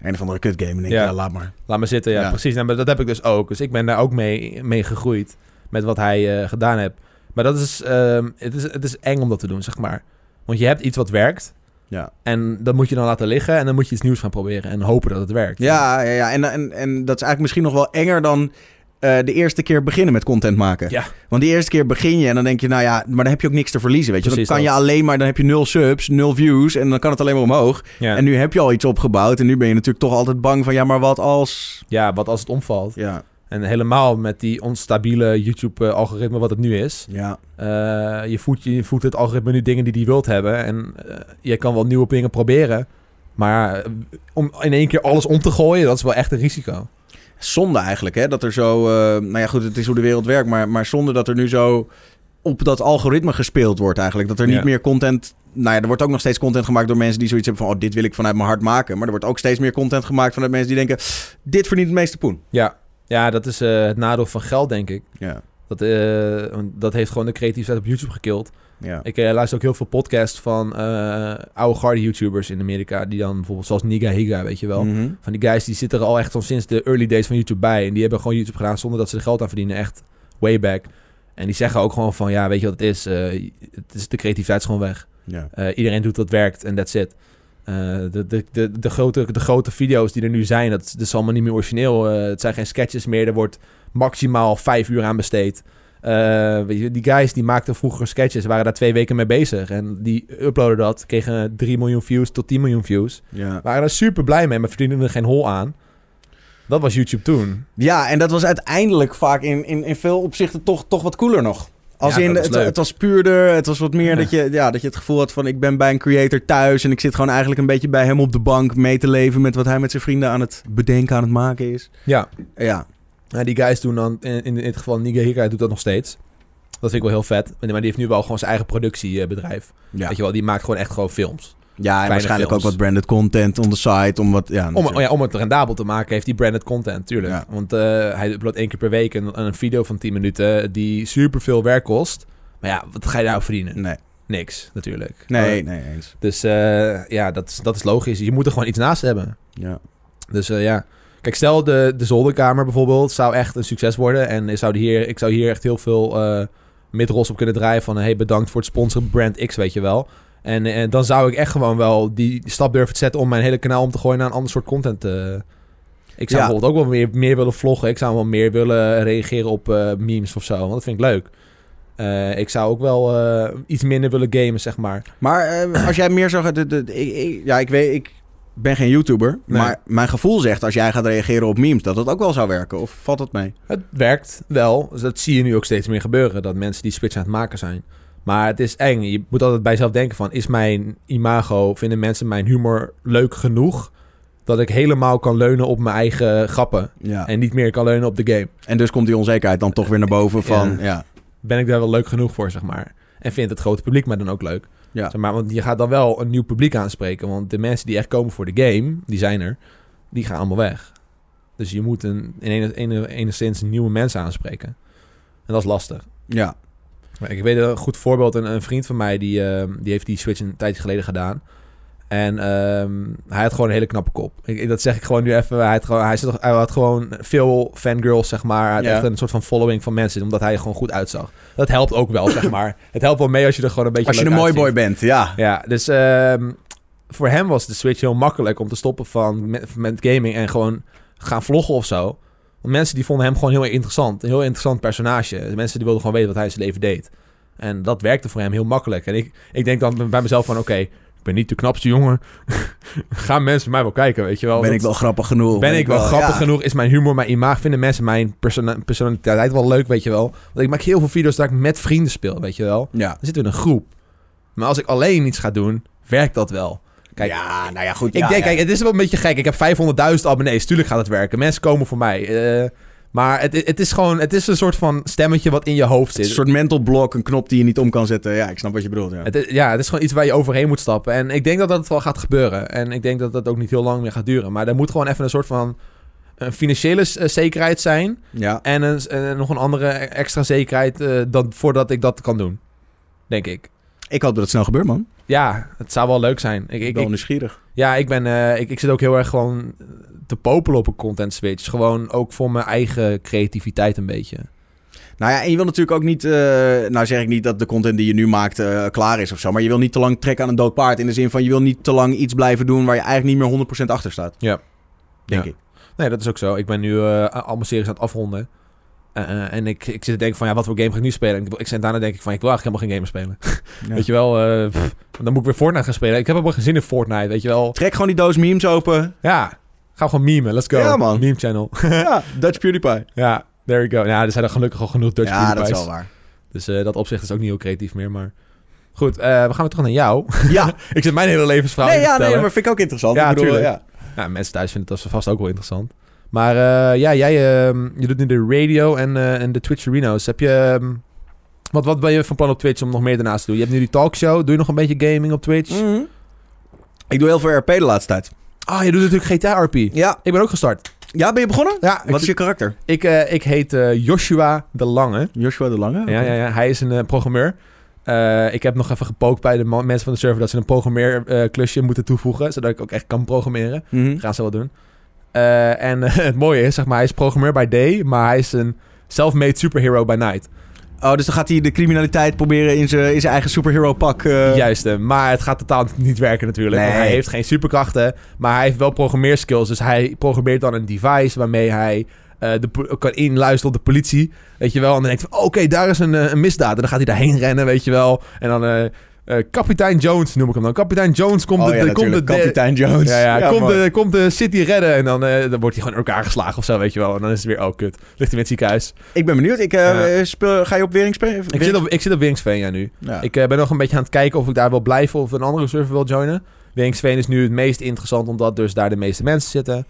een of andere kut game. En denk ik, Ja. ja, laat maar. Laat maar zitten, ja, Ja. precies. Nou, maar dat heb ik dus ook. Dus ik ben daar ook mee, mee gegroeid met wat hij eh, gedaan heeft. Maar dat is, ehm, het is, het is eng om dat te doen, zeg maar. Want je hebt iets wat werkt. Ja. En dat moet je dan laten liggen. En dan moet je iets nieuws gaan proberen. En hopen dat het werkt. Ja, ja, ja. En, en, en dat is eigenlijk misschien nog wel enger dan eh, de eerste keer beginnen met content maken. Ja. Want die eerste keer begin je en dan denk je, nou ja, maar dan heb je ook niks te verliezen, weet je. Precies dan kan je alleen maar, dan heb je nul subs, nul views en dan kan het alleen maar omhoog. Ja. En nu heb je al iets opgebouwd en nu ben je natuurlijk toch altijd bang van, ja, maar wat als... ja, wat als het omvalt. Ja, En helemaal met die onstabiele YouTube-algoritme wat het nu is. ja. Eh, je, voedt, je voedt het algoritme nu dingen die die wilt hebben. En eh, je kan wel nieuwe dingen proberen. Maar eh, om in één keer alles om te gooien, dat is wel echt een risico. Zonde eigenlijk, hè, dat er zo... eh, nou ja, goed, het is hoe de wereld werkt, maar, maar zonde dat er nu zo op dat algoritme gespeeld wordt eigenlijk. Dat er niet Ja. meer content... Nou ja, er wordt ook nog steeds content gemaakt door mensen die zoiets hebben van... oh, dit wil ik vanuit mijn hart maken. Maar er wordt ook steeds meer content gemaakt vanuit mensen die denken... dit verdient het meeste poen. Ja, ja dat is eh, het nadeel van geld, denk ik. Ja, Dat, eh, dat heeft gewoon de creativiteit op YouTube gekild. ja. Ik eh, luister ook heel veel podcasts van oude garde YouTubers in Amerika. Die dan bijvoorbeeld zoals Niga Higa, weet je wel. Mhm. Van die guys die zitten er al echt al sinds de early days van YouTube bij. En die hebben gewoon YouTube gedaan zonder dat ze er geld aan verdienen. Echt way back. En die zeggen ook gewoon van, ja, weet je wat het is? Het is de creativiteit is gewoon weg. Ja. Iedereen doet wat werkt en that's it. Eh, de, de, de, de, grote, de grote video's die er nu zijn, dat, dat is allemaal niet meer origineel. Eh, het zijn geen sketches meer. Er wordt maximaal vijf uur aan besteed. Eh, die guys die maakten vroeger sketches, waren daar twee weken mee bezig. En die uploaden dat, kregen 3 miljoen views tot 10 miljoen views. Ja. Waren er super blij mee, maar verdienden er geen hol aan. Dat was YouTube toen. ja, en dat was uiteindelijk vaak in, in, in veel opzichten toch, toch wat cooler nog. Als Ja, in, het, het was puurder, het was wat meer Ja. dat, je, ja, dat je het gevoel had van... ik ben bij een creator thuis en ik zit gewoon eigenlijk een beetje bij hem op de bank... mee te leven met wat hij met zijn vrienden aan het bedenken, aan het maken is. Ja, Ja, Ja, die guys doen dan, in, in dit geval Niga Hika doet dat nog steeds. Dat vind ik wel heel vet. Maar die heeft nu wel gewoon zijn eigen productiebedrijf. ja. Weet je wel, die maakt gewoon echt gewoon films. Ja en waarschijnlijk films. ook wat branded content on the site. Om, wat, ja, Om, natuurlijk. ja, om het rendabel te maken heeft hij branded content, tuurlijk. Ja. Want eh, hij uploadt één keer per week een, een video van 10 minuten die super veel werk kost. Maar ja, wat ga je daarop verdienen? Nee, Niks, natuurlijk. nee, nee, eens. dus eh, ja, dat, is- dat is logisch. Je moet er gewoon iets naast hebben. Ja. Dus eh, ja. Kijk, stel de, de zolderkamer bijvoorbeeld zou echt een succes worden. En ik zou hier, ik zou hier echt heel veel midrols op kunnen draaien. Van hey, bedankt voor het sponsoren Brand X, weet je wel. En, en dan zou ik echt gewoon wel die, stap durven te zetten om mijn hele kanaal om te gooien naar een ander soort content. eh. ik zou Ja. bijvoorbeeld ook wel meer, meer willen vloggen. Ik zou wel meer willen reageren op eh, memes of zo. Want dat vind ik leuk. Eh, ik zou ook wel eh, iets minder willen gamen, zeg maar. Maar eh, als jij meer ik, ik- ja, ik weet... Ik ben geen YouTuber. Nee. Maar mijn gevoel zegt als jij gaat reageren op memes... dat dat ook wel zou werken. Of valt dat mee? Het werkt wel. Dus dat zie je nu ook steeds meer gebeuren. Dat mensen die switch aan het maken zijn. Maar het is eng. Je moet altijd bij jezelf denken van... Is mijn imago... Vinden mensen mijn humor leuk genoeg... dat ik helemaal kan leunen op mijn eigen grappen. Ja. En niet meer kan leunen op de game. En dus komt die onzekerheid dan toch weer naar boven van... Ja. Ja, Ben ik daar wel leuk genoeg voor, zeg maar. En vindt het grote publiek me dan ook leuk. ja. Zeg maar, want je gaat dan wel een nieuw publiek aanspreken. Want de mensen die echt komen voor de game, die zijn er, die gaan allemaal weg. Dus je moet een, in enigszins nieuwe mensen aanspreken. En dat is lastig. ja. Maar ik weet een goed voorbeeld. Een, een vriend van mij die, ehm, die heeft die Switch een tijdje geleden gedaan. En ehm, hij had gewoon een hele knappe kop. Ik, dat zeg ik gewoon nu even. Hij had gewoon, hij, zit, hij had gewoon veel fangirls, zeg maar. Hij had Ja. echt een soort van following van mensen. Omdat hij er gewoon goed uitzag. Dat helpt ook wel, zeg maar. Het helpt wel mee als je er gewoon een beetje Als je een mooi boy bent, ja. Ja, dus ehm, voor hem was de Switch heel makkelijk om te stoppen van met, met gaming en gewoon gaan vloggen of zo. Mensen die vonden hem gewoon heel interessant. Een heel interessant personage. Mensen die wilden gewoon weten wat hij in zijn leven deed. En dat werkte voor hem heel makkelijk. En ik, ik denk dan bij mezelf van, oké, ik ben niet de knapste jongen. Gaan mensen mij wel kijken, weet je wel. Ben ik wel grappig genoeg? ben ik wel grappig ja. genoeg? Is mijn humor, mijn imago? Vinden mensen mijn persona- personaliteit wel leuk, weet je wel? Want ik maak heel veel video's dat ik met vrienden speel, weet je wel? Ja. Dan zitten we in een groep. Maar als ik alleen iets ga doen, werkt dat wel. Kijk, ja, nou ja, goed. ik ja, denk, ja. kijk, het is wel een beetje gek. Ik heb 500.000 abonnees. Tuurlijk gaat het werken. Mensen komen voor mij. Eh, maar het, het is gewoon, het is een soort van stemmetje wat in je hoofd zit. is een soort mental block, een knop die je niet om kan zetten. Ja, ik snap wat je bedoelt. Ja. Het is, ja, het is gewoon iets waar je overheen moet stappen. En ik denk dat dat wel gaat gebeuren. En ik denk dat dat ook niet heel lang meer gaat duren. Maar er moet gewoon even een soort van een financiële eh, zekerheid zijn. ja. En een, en nog een andere extra zekerheid eh, dan, voordat ik dat kan doen. Denk ik. Ik hoop dat het snel gebeurt, man. Ja, het zou wel leuk zijn. Ik, ben ik, nieuwsgierig. ja, ik, ben, eh, ik, ik zit ook heel erg gewoon te popelen op een content switch. Gewoon ook voor mijn eigen creativiteit een beetje. Nou ja, en je wil natuurlijk ook niet... eh, nou zeg ik niet dat de content die je nu maakt eh, klaar is of zo. Maar je wil niet te lang trekken aan een dood paard. In de zin van, je wil niet te lang iets blijven doen... waar je eigenlijk niet meer 100% achter staat. Ja. Denk Ja. ik. Nee, dat is ook zo. Ik ben nu allemaal series aan het afronden. Eh, eh, en ik, ik zit te denken van, ja, wat voor game ga ik nu spelen? En ik, ik zit daarna denk ik van, ik wil eigenlijk helemaal geen game spelen. Ja. Weet je wel, eh, pff, dan moet ik weer Fortnite gaan spelen. Ik heb ook geen zin in Fortnite, weet je wel. Trek gewoon die doos memes open. Ja, ga gewoon memen. Let's go. Ja, man. Meme channel. ja, Dutch PewDiePie. ja, there you go. Ja, er zijn er gelukkig al genoeg Dutch ja, dat is wel waar. Dus dat opzicht is ook niet heel creatief meer, maar... Goed, we gaan weer terug naar jou. Ja, ik zit mijn hele levensverhaal nee, ja, nee, maar vind ik ook interessant. Ja, ik bedoel, ja. Ja, mensen thuis vinden dat vast ook wel interessant. Maar eh, ja, jij ehm, je doet nu de radio en, eh, en de Twitch Arenas. Heb je... ehm, wat, wat ben je van plan op Twitch om nog meer daarnaast te doen? Je hebt nu die talkshow. Doe je nog een beetje gaming op Twitch? Mhm. Ik doe heel veel RP de laatste tijd. Ah, je doet natuurlijk GTA RP. Ja. Ik ben ook gestart. Ja, ben je begonnen? Ja, Wat is je karakter? ik, eh, ik heet Joshua de Lange. Joshua de Lange? Ja, ja, ja, hij is een programmeur. Ik heb nog even gepookt bij de mensen van de server dat ze een programmeerklusje moeten toevoegen, zodat ik ook echt kan programmeren. Dat gaan ze wel doen. Eh, en het mooie is, zeg maar, hij is programmeur bij day, maar hij is een self-made superhero by night. Oh, dus dan gaat hij de criminaliteit proberen in zijn in zijn eigen superhero pak. eh, Juist, eh, maar het gaat totaal niet werken natuurlijk. Want hij heeft geen superkrachten, maar hij heeft wel programmeerskills. Dus hij programmeert dan een device waarmee hij eh, de, kan inluisteren op de politie. Weet je wel, en dan denkt hij oké, daar is een, een misdaad. En dan gaat hij daarheen rennen, weet je wel. En dan eh, kapitein Jones noem ik hem dan. Kapitein Jones komt Oh de, ja, komt de. Kapitein Jones. Ja, ja, komt, de, komt de city redden en dan, eh, dan wordt hij gewoon in elkaar geslagen of zo, weet je wel. En dan is het weer, oh kut, ligt hij in het ziekenhuis. Ik ben benieuwd. Ik, eh, speel, ga je op Wering spelen? Ik zit op, ik zit op ja, nu. Ik ben nog een beetje aan het kijken of ik daar wil blijven of een andere server wil joinen. Wingsveen is nu het meest interessant, omdat dus daar de meeste mensen zitten.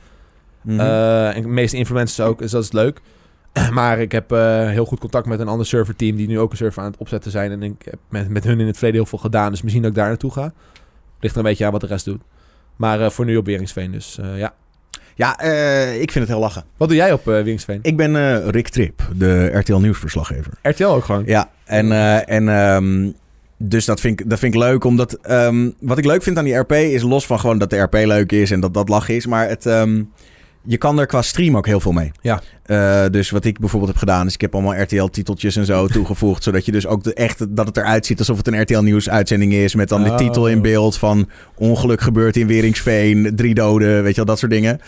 Mhm. En de meeste influencers ook, dus dat is leuk. Maar ik heb eh, heel goed contact met een ander serverteam die nu ook een server aan het opzetten zijn. En ik heb met, met hun in het verleden heel veel gedaan, dus misschien dat ik daar naartoe ga. Ligt er een beetje aan wat de rest doet. Maar eh, voor nu op Wingsveen, dus eh, ja. ja, ik vind het heel lachen. Wat doe jij op Wingsveen? Ik ben Rick Trip, de RTL Nieuwsverslaggever. RTL ook gewoon. Ja, en, en ehm, dus dat vind, ik, dat vind ik leuk, omdat ehm, wat ik leuk vind aan die RP is los van gewoon dat de RP leuk is en dat dat lachen is, maar het, ehm, je kan er qua stream ook heel veel mee. Ja. Eh, dus wat ik bijvoorbeeld heb gedaan, is ik heb allemaal RTL-titeltjes en zo toegevoegd, zodat je dus ook de, echt dat het eruit ziet alsof het een RTL-nieuws-uitzending is, met dan de Oh. titel in beeld van ongeluk gebeurt in Weringsveen, drie doden, weet je wel, dat soort dingen.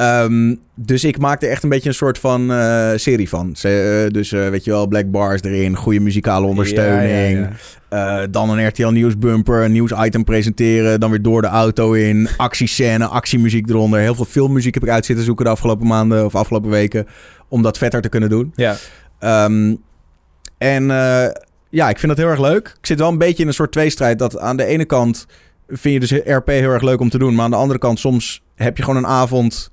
Ehm, dus ik maakte echt een beetje een soort van eh, serie van. Ze, eh, dus eh, weet je wel, black bars erin, goede muzikale ondersteuning. Ja, ja, ja. Dan een RTL nieuwsbumper, een nieuwsitem presenteren. Dan weer door de auto in. Actiescène, actiemuziek eronder. Heel veel filmmuziek heb ik uit zitten zoeken de afgelopen maanden of afgelopen weken. Om dat vetter te kunnen doen. Ja. Ehm, en ja, ik vind dat heel erg leuk. Ik zit wel een beetje in een soort tweestrijd. Dat aan de ene kant vind je dus RP heel erg leuk om te doen. Maar aan de andere kant, soms heb je gewoon een avond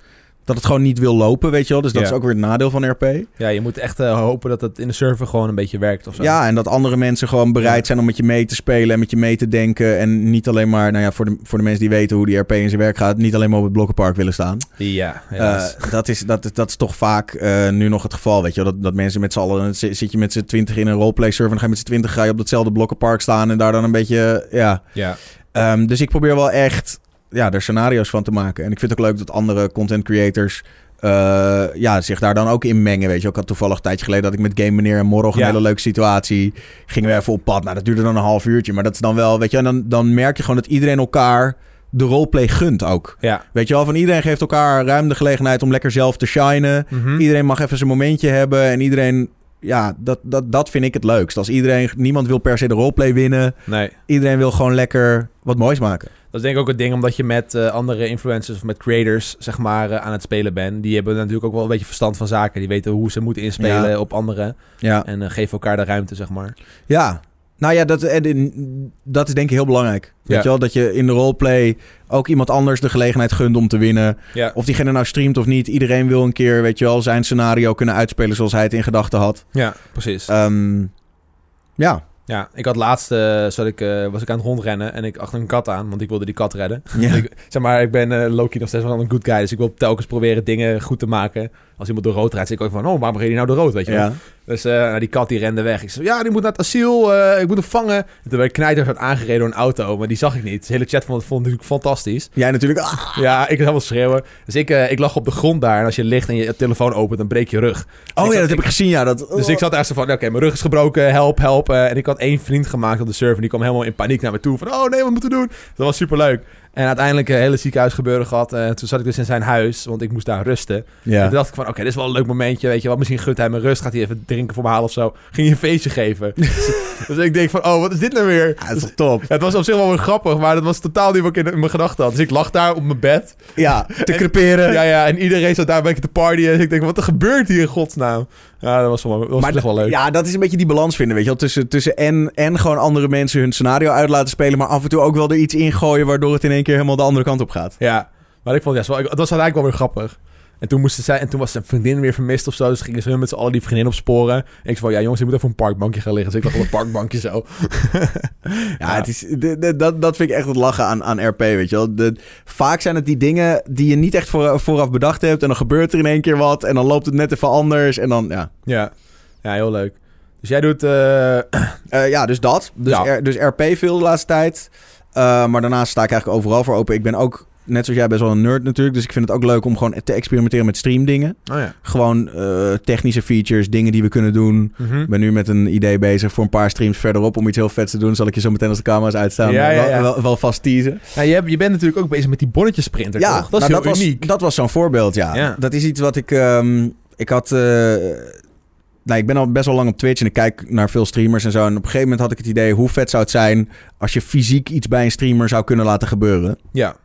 dat het gewoon niet wil lopen, weet je wel. Dus dat Ja. is ook weer het nadeel van RP. Ja, je moet echt eh, hopen dat het in de server gewoon een beetje werkt of zo. Ja, en dat andere mensen gewoon bereid zijn om met je mee te spelen en met je mee te denken. En niet alleen maar, nou ja, voor de, voor de mensen die weten hoe die RP in zijn werk gaat, niet alleen maar op het blokkenpark willen staan. Ja. Eh, dat, is, dat, is- dat is toch vaak eh, nu nog het geval, weet je wel. Dat, dat mensen met z'n allen, zi- zit je met z'n twintig in een roleplay server en dan ga je met z'n twintig ga je op datzelfde blokkenpark staan en daar dan een beetje, ja. ja. Ehm, dus ik probeer wel echt ja, er scenario's van te maken. En ik vind het ook leuk dat andere content creators eh, ja, zich daar dan ook in mengen. Weet je, ik had toevallig een tijdje geleden dat ik met Game Meneer en Morrog een Ja. hele leuke situatie. Gingen we even op pad. Nou, dat duurde dan een half uurtje. Maar dat is dan wel, weet je, en dan, dan merk je gewoon dat iedereen elkaar de roleplay gunt ook. Ja. Weet je wel, van iedereen geeft elkaar ruim de gelegenheid om lekker zelf te shinen. Mhm. Iedereen mag even zijn momentje hebben. En iedereen, ja, dat, dat, dat vind ik het leukst. Als iedereen, niemand wil per se de roleplay winnen. Nee. Iedereen wil gewoon lekker wat moois maken. Dat is denk ik ook het ding, omdat je met eh, andere influencers of met creators, zeg maar, eh, aan het spelen bent. Die hebben natuurlijk ook wel een beetje verstand van zaken. Die weten hoe ze moeten inspelen Ja. op anderen. Ja. En eh, geven elkaar de ruimte, zeg maar. Ja, nou ja, dat, dat is denk ik heel belangrijk. Weet Ja. je wel, dat je in de roleplay ook iemand anders de gelegenheid gunt om te winnen. Ja. Of diegene nou streamt of niet. Iedereen wil een keer, weet je wel, zijn scenario kunnen uitspelen zoals hij het in gedachten had. Ja, precies. Ehm, ja. Ja, ik had laatst, eh, zat ik, eh, was ik aan het rondrennen en ik achter een kat aan, want ik wilde die kat redden. Ja. Ik, zeg maar, ik ben eh, Loki nog steeds wel een good guy, dus ik wil telkens proberen dingen goed te maken. Als iemand door rood rijdt, zeg ik ook van, oh, waarom reed hij nou door rood, weet je wel? Dus eh, nou, die kat die rende weg. Ik zei, ja, die moet naar het asiel, eh, ik moet hem vangen. En toen werd ik knijterhard aangereden door een auto, maar die zag ik niet. De hele chat vond het vond natuurlijk fantastisch. Jij natuurlijk. Ah, Ja, ik was helemaal schreeuwen. Dus ik, eh, ik lag op de grond daar en als je ligt en je telefoon opent, dan breek je rug. oh ja, zat- dat heb ik gezien. Ja, dat, Dus ik zat daar zo van, oké, mijn rug is gebroken, help, help. en ik had één vriend gemaakt op de server. Die kwam helemaal in paniek naar me toe. Van, oh nee, wat moeten we doen? Dat was superleuk. En uiteindelijk een hele ziekenhuisgebeuren gehad. En toen zat ik dus in zijn huis, want ik moest daar rusten. En toen dacht ik van, oké, dit is wel een leuk momentje, weet je wel. Misschien gunt hij me rust, gaat hij even drinken voor me halen of zo. Ging hij een feestje geven. dus, dus ik denk van, oh, wat is dit nou weer? Ja, dat is top. Het was op zich wel weer grappig, maar dat was totaal niet wat ik in, in mijn gedachten had. Dus ik lag daar op mijn bed. Ja, te En- creperen. Ja, ja, en iedereen zat daar een beetje te partyen. Dus ik denk, wat er gebeurt hier in godsnaam? Ja, dat was, wel, dat was Maar echt wel leuk. Ja, dat is een beetje die balans vinden, weet je wel. Tussen, tussen en, en gewoon andere mensen hun scenario uit laten spelen... maar af en toe ook wel er iets ingooien... waardoor het in één keer helemaal de andere kant op gaat. Ja, maar ik vond ja, het was eigenlijk wel weer grappig. En toen, moesten zij, en toen was zijn vriendin weer vermist of zo. Dus gingen ze hun met z'n allen die vriendin opsporen. En ik zei van, ja jongens, ik moet even op een parkbankje gaan liggen. Dus ik lag op een parkbankje zo. Ja, Het is, de- de- dat, dat vind ik echt het lachen aan, aan RP, weet je wel. De, vaak zijn het die dingen die je niet echt voor, vooraf bedacht hebt... en dan gebeurt er in één keer wat... en dan loopt het net even anders en dan, ja... Ja, ja heel leuk. Dus jij doet... eh, Eh, ja, dus dat. Dus, Ja. R- dus RP veel de laatste tijd. Eh, maar daarnaast sta ik eigenlijk overal voor open. Ik ben ook, net zoals jij, best wel een nerd natuurlijk. Dus ik vind het ook leuk om gewoon te experimenteren met streamdingen. oh ja. Gewoon eh, technische features, dingen die we kunnen doen. Mhm. Ik ben nu met een idee bezig voor een paar streams verderop om iets heel vets te doen. Zal ik je zo meteen als de camera's uitstaan Ja, ja, wel-. Wel, wel vast teasen. Nou, je, je bent natuurlijk ook bezig met die bonnetjesprinter, Ja, toch? Dat is nou, heel was, uniek. dat was zo'n voorbeeld, ja. Ja. Dat is iets wat ik... ehm, ik had... eh, nou, ik ben al best wel lang op Twitch en ik kijk naar veel streamers en zo. En op een gegeven moment had ik het idee... hoe vet zou het zijn als je fysiek iets bij een streamer zou kunnen laten gebeuren. Ja,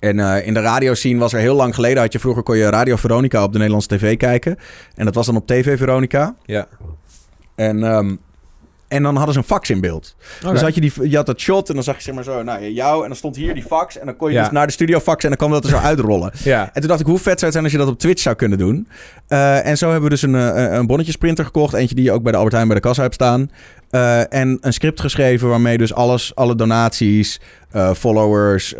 En eh, in de radioscene was er heel lang geleden... Had je vroeger kon je Radio Veronica op de Nederlandse tv kijken. En dat was dan op TV Veronica. ja. En, ehm, en dan hadden ze een fax in beeld. Dus had je, die, je had dat shot en dan zag je zeg maar zo, nou jou en dan stond hier die fax en dan kon je Ja. dus naar de studio faxen en dan kwam dat er zo uitrollen. Ja, En toen dacht ik, hoe vet zou het zijn als je dat op Twitch zou kunnen doen? Eh, en zo hebben we dus een, eh, een bonnetjesprinter gekocht. Eentje die je ook bij de Albert Heijn bij de kassa hebt staan. Eh, en een script geschreven waarmee dus alles, alle donaties, followers,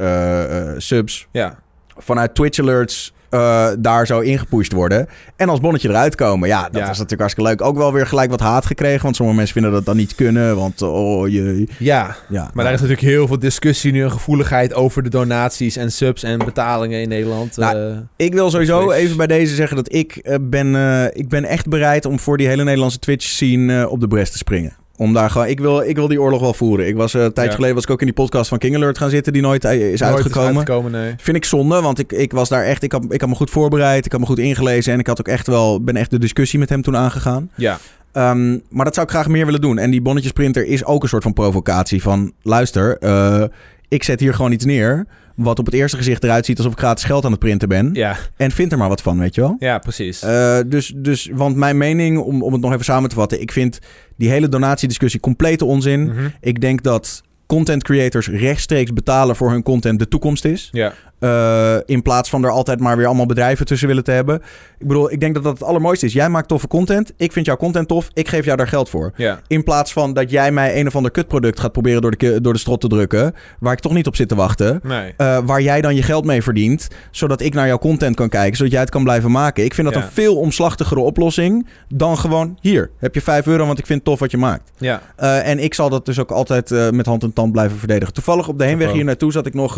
subs ja. vanuit Twitch alerts eh, daar zo ingepusht worden. En als bonnetje eruit komen. Ja, dat Ja. was natuurlijk hartstikke leuk. Ook wel weer gelijk wat haat gekregen. Want sommige mensen vinden dat dan niet kunnen. Want oh je. Ja, Ja, maar daar is natuurlijk heel veel discussie nu en gevoeligheid over de donaties en subs en betalingen in Nederland. Nou, eh. Ik wil sowieso even bij deze zeggen dat ik eh, ben, ik ben echt bereid om voor die hele Nederlandse Twitch scene op de brest te springen. Om daar gewoon, ik wil, ik wil die oorlog wel voeren. Ik was eh, een tijdje Ja. geleden was ik ook in die podcast van King Alert gaan zitten, die nooit eh, is nooit uitgekomen. uitgekomen, nee. Vind ik zonde, want ik, ik was daar echt, ik had, ik had me goed voorbereid, ik had me goed ingelezen en ik had ook echt wel, ben echt de discussie met hem toen aangegaan. Ja, Ehm, maar dat zou ik graag meer willen doen. En die bonnetjesprinter is ook een soort van provocatie van... luister, eh, ik zet hier gewoon iets neer... wat op het eerste gezicht eruit ziet alsof ik gratis geld aan het printen ben. ja, En vind er maar wat van, weet je wel? ja, precies. Eh, dus, dus, want mijn mening, om, om het nog even samen te vatten... ik vind die hele donatiediscussie complete onzin. Mhm. Ik denk dat content creators rechtstreeks betalen voor hun content de toekomst is. Ja. Uh, in plaats van er altijd maar weer allemaal bedrijven tussen willen te hebben. Ik bedoel, ik denk dat dat het allermooiste is. Jij maakt toffe content. Ik vind jouw content tof. Ik geef jou daar geld voor. In plaats van dat jij mij een of ander kutproduct gaat proberen door de, door de strot te drukken. Waar ik toch niet op zit te wachten. Nee. Uh, waar jij dan je geld mee verdient. Zodat ik naar jouw content kan kijken. Zodat jij het kan blijven maken. Ik vind dat een veel omslachtigere oplossing. Dan gewoon hier. Heb je 5 euro, want ik vind het tof wat je maakt. Ja. Uh, en ik zal dat dus ook altijd uh, met hand en tand blijven verdedigen. Toevallig op de heenweg hier naartoe zat ik nog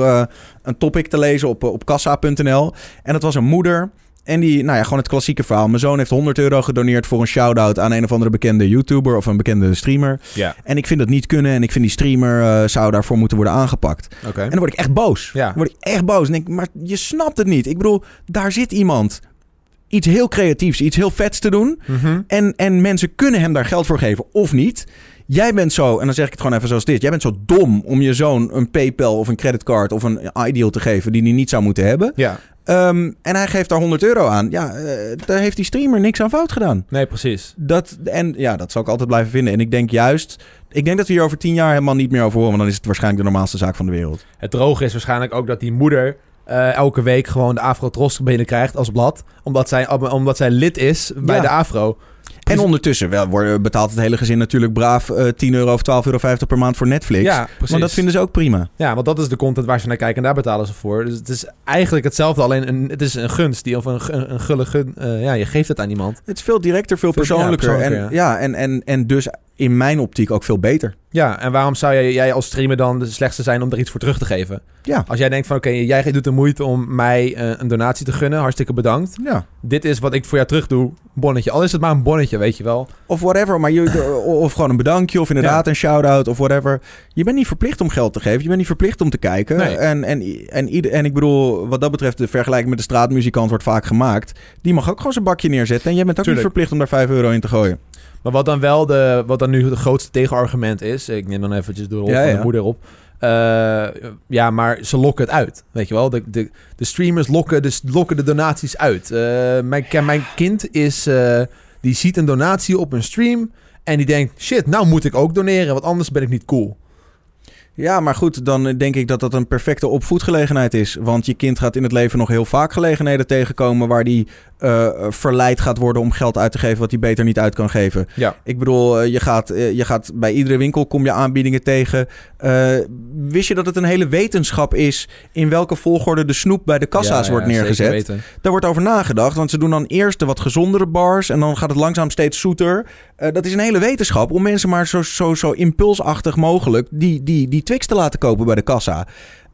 een topic te lezen op, op kassa.nl. En dat was een moeder. En die, nou ja, gewoon het klassieke verhaal. Mijn zoon heeft 100 euro gedoneerd voor een shout-out aan een of andere bekende YouTuber of een bekende streamer. Ja. En ik vind dat niet kunnen en ik vind die streamer uh, zou daarvoor moeten worden aangepakt. Oké. En dan word ik echt boos. Ja. Dan word ik echt boos. En denk, maar je snapt het niet. Ik bedoel, daar zit iemand iets heel creatiefs, iets heel vets te doen. Mhm. En, en mensen kunnen hem daar geld voor geven of niet. Jij bent zo, en dan zeg ik het gewoon even zoals dit. Jij bent zo dom om je zoon een PayPal of een creditcard of een Ideal te geven die hij niet zou moeten hebben. Ja. Um, en hij geeft daar 100 euro aan. Ja, uh, daar heeft die streamer niks aan fout gedaan. Nee, precies. Dat, en ja, dat zal ik altijd blijven vinden. En ik denk juist, ik denk dat we hier over tien jaar helemaal niet meer over horen. Want dan is het waarschijnlijk de normaalste zaak van de wereld. Het droge is waarschijnlijk ook dat die moeder uh, elke week gewoon de Afro-Tros binnenkrijgt als blad. Omdat zij, omdat zij lid is bij Ja. de Afro. En ondertussen wel, betaalt het hele gezin natuurlijk braaf eh 10 euro of 12,50 euro per maand voor Netflix. Ja, precies. Maar dat vinden ze ook prima. Ja, want dat is de content waar ze naar kijken en daar betalen ze voor. Dus het is eigenlijk hetzelfde, alleen een, het is een gunst die, of een, een gulle gun. eh, ja, je geeft het aan iemand. Het is veel directer, veel Veel- ja, persoonlijker. en, ja. en, en, en dus in mijn optiek ook veel beter. Ja, en waarom zou jij, jij als streamer dan de slechtste zijn om er iets voor terug te geven? Ja. Als jij denkt van, oké, jij doet de moeite om mij eh, een donatie te gunnen, hartstikke bedankt. Ja. Dit is wat ik voor jou terug doe, bonnetje. Al is het maar een bonnetje, weet je wel. Of whatever, maar je, of gewoon een bedankje of inderdaad een shout-out of whatever. Je bent niet verplicht om geld te geven. Je bent niet verplicht om te kijken. Nee. En, en, en, ieder, en ik bedoel, wat dat betreft, de vergelijking met de straatmuzikant wordt vaak gemaakt. Die mag ook gewoon zijn bakje neerzetten. En jij bent ook Tuurlijk. niet verplicht om daar 5 euro in te gooien. Maar wat dan wel de, wat dan nu het grootste tegenargument is, ik neem dan eventjes de rol Ja, van ja. de moeder op. Eh, ja, maar ze lokken het uit, weet je wel. De, de, de streamers lokken de, lokken de donaties uit. Eh, mijn, mijn kind is, eh, die ziet een donatie op een stream en die denkt, shit, nou moet ik ook doneren, want anders ben ik niet cool. Ja, maar goed, dan denk ik dat dat een perfecte opvoedgelegenheid is. Want je kind gaat in het leven nog heel vaak gelegenheden tegenkomen... waar die eh, verleid gaat worden om geld uit te geven... wat hij beter niet uit kan geven. Ja. Ik bedoel, eh, je gaat, eh, je gaat bij iedere winkel kom je aanbiedingen tegen. Wist je dat het een hele wetenschap is... in welke volgorde de snoep bij de kassa's Ja, wordt ja, neergezet? Daar wordt over nagedacht, want ze doen dan eerst de wat gezondere bars... en dan gaat het langzaam steeds zoeter. Dat is een hele wetenschap om mensen maar zo, zo, zo impulsachtig mogelijk... die, die, die Twix te laten kopen bij de kassa.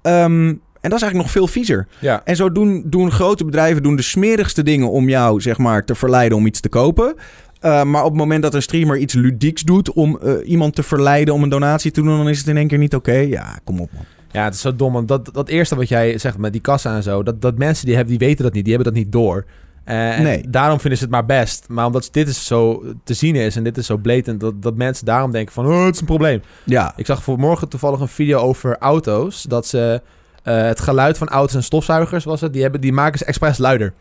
Ehm, en dat is eigenlijk nog veel viezer. Ja. En zo doen, doen grote bedrijven doen de smerigste dingen om jou zeg maar, te verleiden om iets te kopen. Uh, maar op het moment dat een streamer iets ludieks doet om uh, iemand te verleiden om een donatie te doen, dan is het in één keer niet oké. Okay. Ja, kom op man. Ja, het is zo dom. Want dat, dat eerste wat jij zegt met die kassa en zo, dat, dat mensen die, hebben, die weten dat niet, die hebben dat niet door. Uh, Nee. en daarom vinden ze het maar best. Maar omdat dit is zo te zien is en dit is zo blatant, dat, dat mensen daarom denken van, oh, het is een probleem. Ja, Ik zag vanmorgen toevallig een video over auto's, dat ze eh, het geluid van auto's en stofzuigers was het, die, hebben, die maken ze expres luider.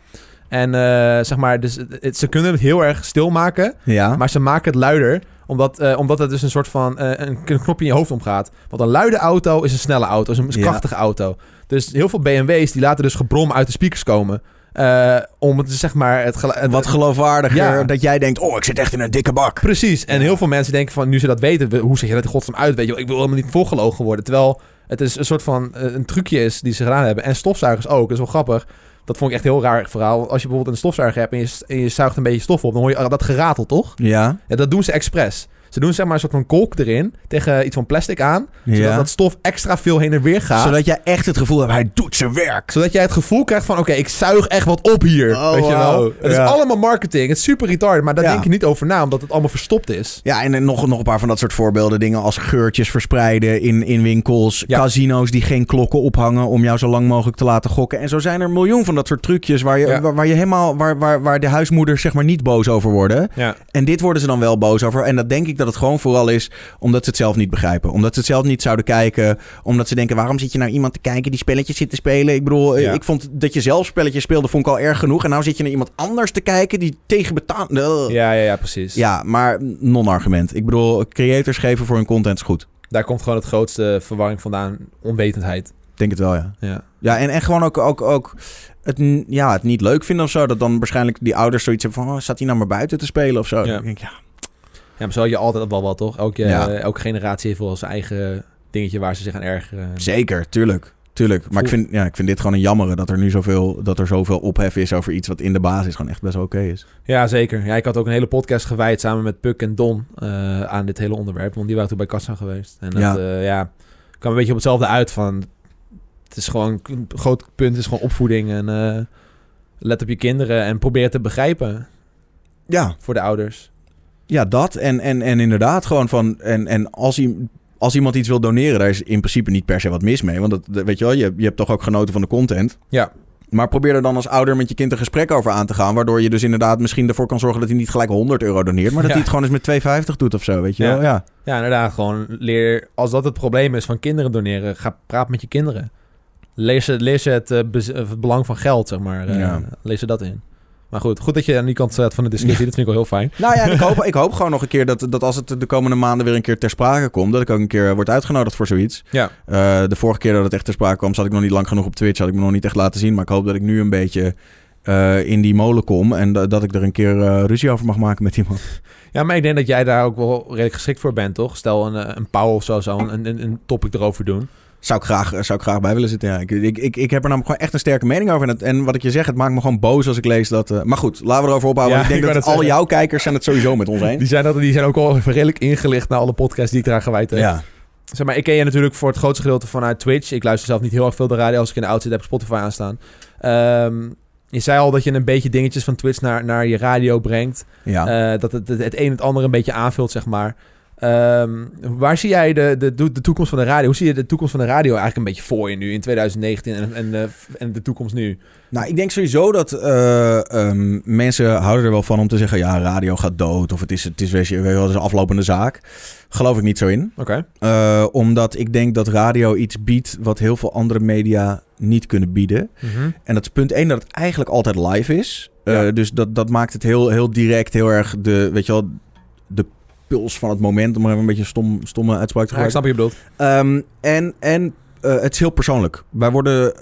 En eh, zeg maar, dus het- ze kunnen het heel erg stil maken, ja. maar ze maken het luider, omdat, eh, omdat het dus een soort van eh, een knopje in je hoofd omgaat. Want een luide auto is een snelle auto, is een, Ja. krachtige auto. Dus heel veel BMW's die laten dus gebrom uit de speakers komen. Eh, om het zeg maar het wat geloofwaardiger Ja. dat jij denkt, oh, ik zit echt in een dikke bak. Precies. En heel veel mensen denken van, nu ze dat weten, we- hoe zeg je dat in godsnaam uit? Weet je, wel, ik wil helemaal niet volgelogen worden. Terwijl het is een soort van eh, een trucje is die ze gedaan hebben. En stofzuigers ook. Dat is wel grappig. Dat vond ik echt een heel raar verhaal. Als je bijvoorbeeld een stofzuiger hebt en je, en je zuigt een beetje stof op, dan hoor je ah, dat geratel, toch? Ja, Ja, dat doen ze expres. Ze doen zeg maar een soort van kolk erin tegen iets van plastic aan. Zodat ja. dat stof extra veel heen en weer gaat. Zodat jij echt het gevoel hebt, hij doet zijn werk. zodat jij het gevoel krijgt van, oké, ik zuig echt wat op hier. Oh, weet je wel? Het is allemaal marketing. Het is super retarded, maar daar Ja. denk je niet over na, omdat het allemaal verstopt is. Ja, en, en nog, nog een paar van dat soort voorbeelden. Dingen als geurtjes verspreiden in, in winkels. Casino's die geen klokken ophangen om jou zo lang mogelijk te laten gokken. En zo zijn er een miljoen van dat soort trucjes waar je, waar, waar je helemaal, waar, waar, waar de huismoeders zeg maar niet boos over worden. En dit worden ze dan wel boos over. En dat denk ik dat het gewoon vooral is omdat ze het zelf niet begrijpen. Omdat ze het zelf niet zouden kijken. Omdat ze denken, waarom zit je naar iemand te kijken die spelletjes zit te spelen? Ik bedoel, eh, Ja. ik vond dat je zelf spelletjes speelde, vond ik al erg genoeg. En nou zit je naar iemand anders te kijken die tegen betaalt. Ja, ja, ja, precies. Ja, maar non-argument. Ik bedoel, creators geven voor hun content is goed. Daar komt gewoon het grootste verwarring vandaan. Onwetendheid. Denk het wel, ja. Ja. Ja, en, en gewoon ook, ook, ook het, ja, het niet leuk vinden of zo. Dat dan waarschijnlijk die ouders zoiets hebben van... Oh, staat hij nou maar buiten te spelen of zo? Ja. Dan denk ik, Ja, maar zo had je altijd wel wat, toch? Elke, Ja. eh, elke generatie heeft wel zijn eigen dingetje waar ze zich aan ergeren. zeker, tuurlijk. Tuurlijk. Maar ik vind, ja, ik vind dit gewoon een jammere dat er nu zoveel, dat er zoveel ophef is over iets wat in de basis gewoon echt best wel oké is. Ja, zeker. Ja, ik had ook een hele podcast gewijd samen met Puk en Don eh, aan dit hele onderwerp. Want die waren toen bij Kassa geweest. En dat, Ja. ja. ja, kwam een beetje op hetzelfde uit van... Het is gewoon een groot punt, is gewoon opvoeding. En let op je kinderen en probeer te begrijpen Ja, voor de ouders. Ja dat. En, en, en inderdaad gewoon van... En, en als, als iemand iets wil doneren, daar is in principe niet per se wat mis mee. Want dat, weet je wel, je, je hebt toch ook genoten van de content. Ja. Maar probeer er dan als ouder met je kind een gesprek over aan te gaan. Waardoor je dus inderdaad misschien ervoor kan zorgen dat hij niet gelijk 100 euro doneert. Maar dat Ja. hij het gewoon eens met 2,50 doet of zo, weet je Ja. wel. Ja. Ja, inderdaad. Gewoon leer... Als dat het probleem is van kinderen doneren, ga praat met je kinderen. Lees, lees het, eh, bez- eh, het belang van geld, zeg maar. Ja. Lees er dat in. Maar goed, goed dat je aan die kant staat van de discussie. Dat vind ik wel heel fijn. Nou ja, ik hoop, ik hoop gewoon nog een keer dat, dat als het de komende maanden weer een keer ter sprake komt, dat ik ook een keer word uitgenodigd voor zoiets. Ja. Eh, de vorige keer dat het echt ter sprake kwam, zat ik nog niet lang genoeg op Twitch, had ik me nog niet echt laten zien. Maar ik hoop dat ik nu een beetje eh, in die molen kom en da- dat ik er een keer eh, ruzie over mag maken met iemand. Ja, maar ik denk dat jij daar ook wel redelijk geschikt voor bent, toch? Stel een, een pauw of zo, zo een, een, een topic erover doen. Zou ik graag, zou ik graag bij willen zitten. Ja. Ik, ik, ik, ik heb er namelijk gewoon echt een sterke mening over. En, het- en wat ik je zeg, het maakt me gewoon boos als ik lees dat. eh, maar goed, laten we erover ophouden. Ja, ik denk dat al jouw kijkers zijn het sowieso met ons eens. Die zijn, dat, die zijn ook al redelijk ingelicht naar alle podcasts die ik eraan gewijd heb. Ja, Zeg maar, ik ken je natuurlijk voor het grootste gedeelte vanuit Twitch. Ik luister zelf niet heel erg veel de radio. Als ik in de auto zit, heb ik Spotify aanstaan. Ehm, je zei al dat je een beetje dingetjes van Twitch naar, naar je radio brengt. ja. Eh, dat het, het, het een het ander een beetje aanvult, zeg maar. Ehm, waar zie jij de, de, de toekomst van de radio? Hoe zie je de toekomst van de radio eigenlijk een beetje voor je nu in 2019 en, en, de, en de toekomst nu? Nou, ik denk sowieso dat eh, ehm, mensen houden er wel van om te zeggen... ja, radio gaat dood of het is, het is, weet je, wel, een aflopende zaak. Geloof ik niet zo in. Oké. Eh, omdat ik denk dat radio iets biedt wat heel veel andere media niet kunnen bieden. En dat is punt één, dat het eigenlijk altijd live is. Eh, Ja. dus dat, dat maakt het heel, heel direct, heel erg de, weet je wel, de puls van het moment. Om even een beetje stom, stomme uitspraak te Ja, ik gebruiken. snap je bedoelt. Ehm, en en eh, het is heel persoonlijk. Wij worden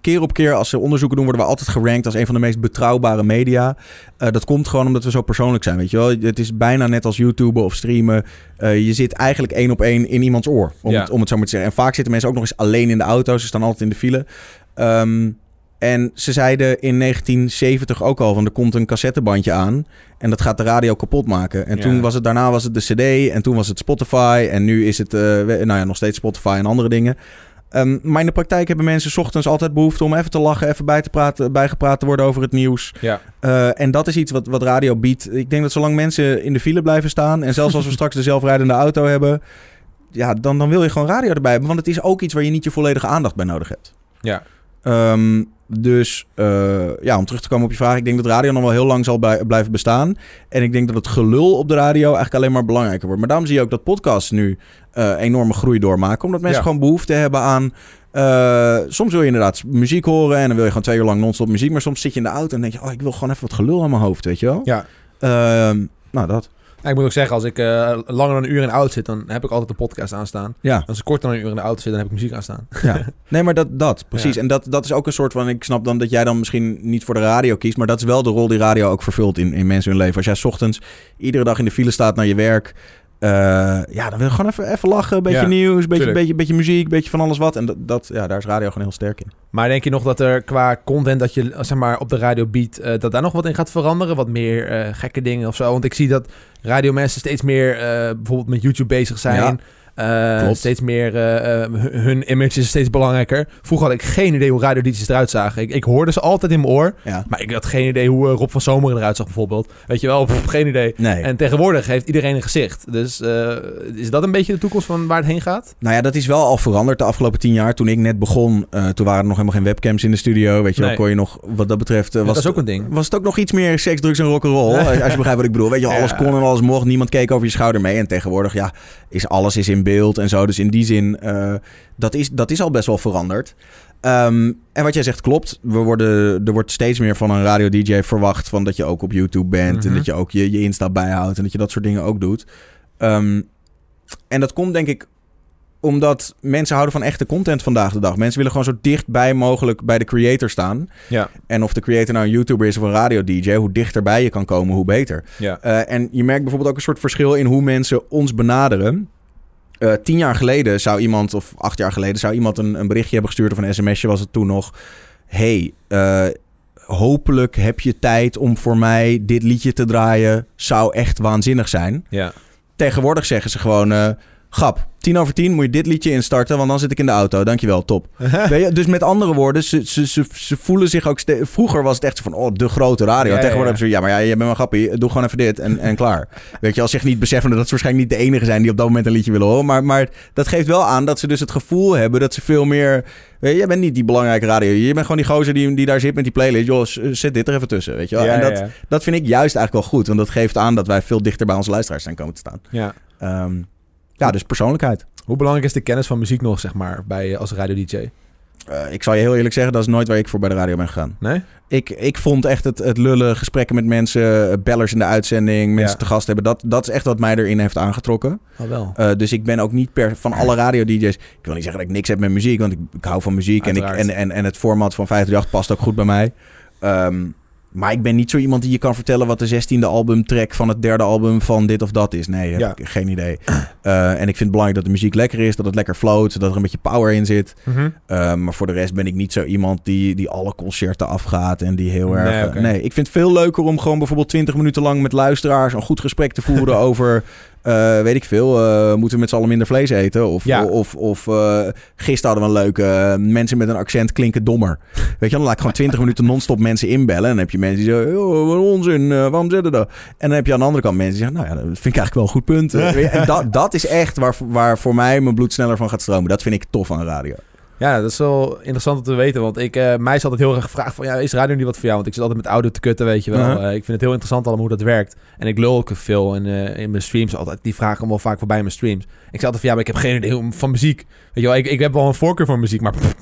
keer op keer, als ze onderzoeken doen, worden we altijd gerankt als een van de meest betrouwbare media. Eh, dat komt gewoon omdat we zo persoonlijk zijn, weet je wel. Het is bijna net als YouTuben of streamen. Eh, je zit eigenlijk één op één in iemands oor, om, Ja. het, om het zo maar te zeggen. En vaak zitten mensen ook nog eens alleen in de auto. Ze staan altijd in de file. Ehm, en ze zeiden in 1970 ook al van er komt een cassettebandje aan en dat gaat de radio kapot maken. En Ja. toen was het daarna was het de CD en toen was het Spotify en nu is het eh, nou ja, nog steeds Spotify en andere dingen. Ehm, maar in de praktijk hebben mensen 's ochtends altijd behoefte om even te lachen, even bij te praten, bijgepraat te worden over het nieuws. Ja. Eh, en dat is iets wat, wat radio biedt. Ik denk dat zolang mensen in de file blijven staan en zelfs als we straks de zelfrijdende auto hebben, ja, dan, dan wil je gewoon radio erbij hebben. Want het is ook iets waar je niet je volledige aandacht bij nodig hebt. Ja. Ehm, dus eh, ja, om terug te komen op je vraag. Ik denk dat radio nog wel heel lang zal blijven bestaan. En ik denk dat het gelul op de radio eigenlijk alleen maar belangrijker wordt. Maar daarom zie je ook dat podcasts nu eh, enorme groei doormaken. Omdat mensen Ja. gewoon behoefte hebben aan... eh, soms wil je inderdaad muziek horen en dan wil je gewoon twee uur lang non-stop muziek. Maar soms zit je in de auto en denk je... Oh, ik wil gewoon even wat gelul aan mijn hoofd, weet je wel? Ja. Ehm, nou, dat. Ja, ik moet ook zeggen, als ik eh, langer dan een uur in de auto zit, dan heb ik altijd de podcast aanstaan. Ja. Als ik korter dan een uur in de auto zit, dan heb ik muziek aanstaan. Ja. Nee, maar dat, dat precies. Ja. En dat, dat is ook een soort van... Ik snap dan dat jij dan misschien niet voor de radio kiest... maar dat is wel de rol die radio ook vervult in, in mensen hun leven. Als jij 's ochtends iedere dag in de file staat naar je werk... eh, ja, dan wil je gewoon even, even lachen. Een beetje Ja, nieuws, een beetje, beetje, beetje muziek, een beetje van alles wat. En dat, dat, ja, daar is radio gewoon heel sterk in. Maar denk je nog dat er qua content dat je zeg maar, op de radio biedt, eh, dat daar nog wat in gaat veranderen? Wat meer eh, gekke dingen of zo? Want ik zie dat radiomensen steeds meer bijvoorbeeld met YouTube bezig zijn. Ja. Eh, steeds meer, eh, eh, hun- image is steeds belangrijker. Vroeger had ik geen idee hoe radiodetjes eruit zagen. Ik, ik hoorde ze altijd in mijn oor, Ja. maar ik had geen idee hoe Rob van Zomeren eruit zag bijvoorbeeld. Weet je wel, Pff, geen idee. Nee. En tegenwoordig heeft iedereen een gezicht. Dus is dat een beetje de toekomst van waar het heen gaat? Nou ja, dat is wel al veranderd de afgelopen tien jaar. Toen ik net begon, toen waren er nog helemaal geen webcams in de studio. Weet je wel, Nee. kon je nog, wat dat betreft... Ja, was dat is ook een ding. Was het ook nog iets meer seks, drugs en rock'n'roll? Als je begrijpt wat ik bedoel. Weet je, alles Ja. kon en alles mocht. Niemand keek over je schouder mee. En tegenwoordig, ja, is alles is in beeld en zo. Dus in die zin, eh, dat, is, dat is al best wel veranderd. Ehm, en wat jij zegt klopt. We worden, er wordt steeds meer van een radio-dj verwacht... Van dat je ook op YouTube bent en Mhm. dat je ook je, je Insta bijhoudt... en dat je dat soort dingen ook doet. Ehm, en dat komt denk ik omdat mensen houden van echte content vandaag de dag. Mensen willen gewoon zo dichtbij mogelijk bij de creator staan. Ja. En of de creator nou een YouTuber is of een radio-dj, hoe dichterbij je kan komen, hoe beter. Ja. Uh, en je merkt bijvoorbeeld ook een soort verschil in hoe mensen ons benaderen. Uh, tien jaar geleden zou iemand, of acht jaar geleden, zou iemand een, een berichtje hebben gestuurd of een sms'je was het toen nog. Hey, uh, hopelijk heb je tijd om voor mij dit liedje te draaien. Zou echt waanzinnig zijn. Ja. Tegenwoordig zeggen ze gewoon... Uh, Grap, tien over tien moet je dit liedje instarten, want dan zit ik in de auto. Dankjewel, top. Weet je? Dus met andere woorden, ze, ze, ze, ze voelen zich ook... Vroeger was het echt zo van, oh, de grote radio. Ja, Tegenwoordig ja, ja. ja, maar ja, je bent wel grappig. Doe gewoon even dit en, en klaar. Weet je, als zich niet beseffen dat ze waarschijnlijk niet de enige zijn... die op dat moment een liedje willen horen. Maar, maar dat geeft wel aan dat ze dus het gevoel hebben dat ze veel meer... Weet je, jij bent niet die belangrijke radio. Je bent gewoon die gozer die, die daar zit met die playlist. Joh, zet dit er even tussen, weet je wel. Ja, en dat, ja. dat vind ik juist eigenlijk wel goed. Want dat geeft aan dat wij veel dichter bij onze luisteraars zijn komen te staan. Ja. Um, ja, dus persoonlijkheid. Hoe belangrijk is de kennis van muziek nog, zeg maar, bij, als radio-dj? Uh, ik zal je heel eerlijk zeggen, dat is nooit waar ik voor bij de radio ben gegaan. Nee? Ik, ik vond echt het, het lullen, gesprekken met mensen, bellers in de uitzending, mensen Ja. te gast hebben. Dat, dat is echt wat mij erin heeft aangetrokken. Oh, wel. Uh, dus ik ben ook niet per van alle radio-dj's. Ik wil niet zeggen dat ik niks heb met muziek, want ik, ik hou van muziek. En, ik, en, en, en het format van 538 past ook goed bij mij. Um, maar ik ben niet zo iemand die je kan vertellen wat de zestiende albumtrack van het derde album van dit of dat is. Nee, heb Ja. ik geen idee. Uh, en ik vind het belangrijk dat de muziek lekker is, dat het lekker float, dat er een beetje power in zit. Mhm. Uh, maar voor de rest ben ik niet zo iemand die, die alle concerten afgaat en die heel Nee, erg... oké. Nee, ik vind het veel leuker om gewoon bijvoorbeeld 20 minuten lang met luisteraars een goed gesprek te voeren over... Uh, weet ik veel, uh, moeten we met z'n allen minder vlees eten? Of, Ja. of, of uh, gisteren hadden we een leuke... mensen met een accent klinken dommer. Weet je, dan laat ik gewoon 20 minuten non-stop mensen inbellen. En dan heb je mensen die zeggen, oh, wat onzin, waarom zitten dat? En dan heb je aan de andere kant mensen die zeggen, nou ja, dat vind ik eigenlijk wel een goed punt. En dat, dat is echt waar, waar voor mij mijn bloed sneller van gaat stromen. Dat vind ik tof aan radio. Ja, dat is wel interessant om te weten. Want ik, eh, mij is altijd heel erg gevraagd van... Ja, is radio niet wat voor jou? Want ik zit altijd met audio te kutten, weet je wel. Uh-huh. Eh, ik vind het heel interessant allemaal hoe dat werkt. En ik lul ook veel in, eh, in mijn streams altijd. Die vragen komen wel vaak voorbij in mijn streams. Ik zei altijd van... Ja, maar ik heb geen idee van muziek. Weet je wel, ik, ik heb wel een voorkeur voor muziek, maar... pff.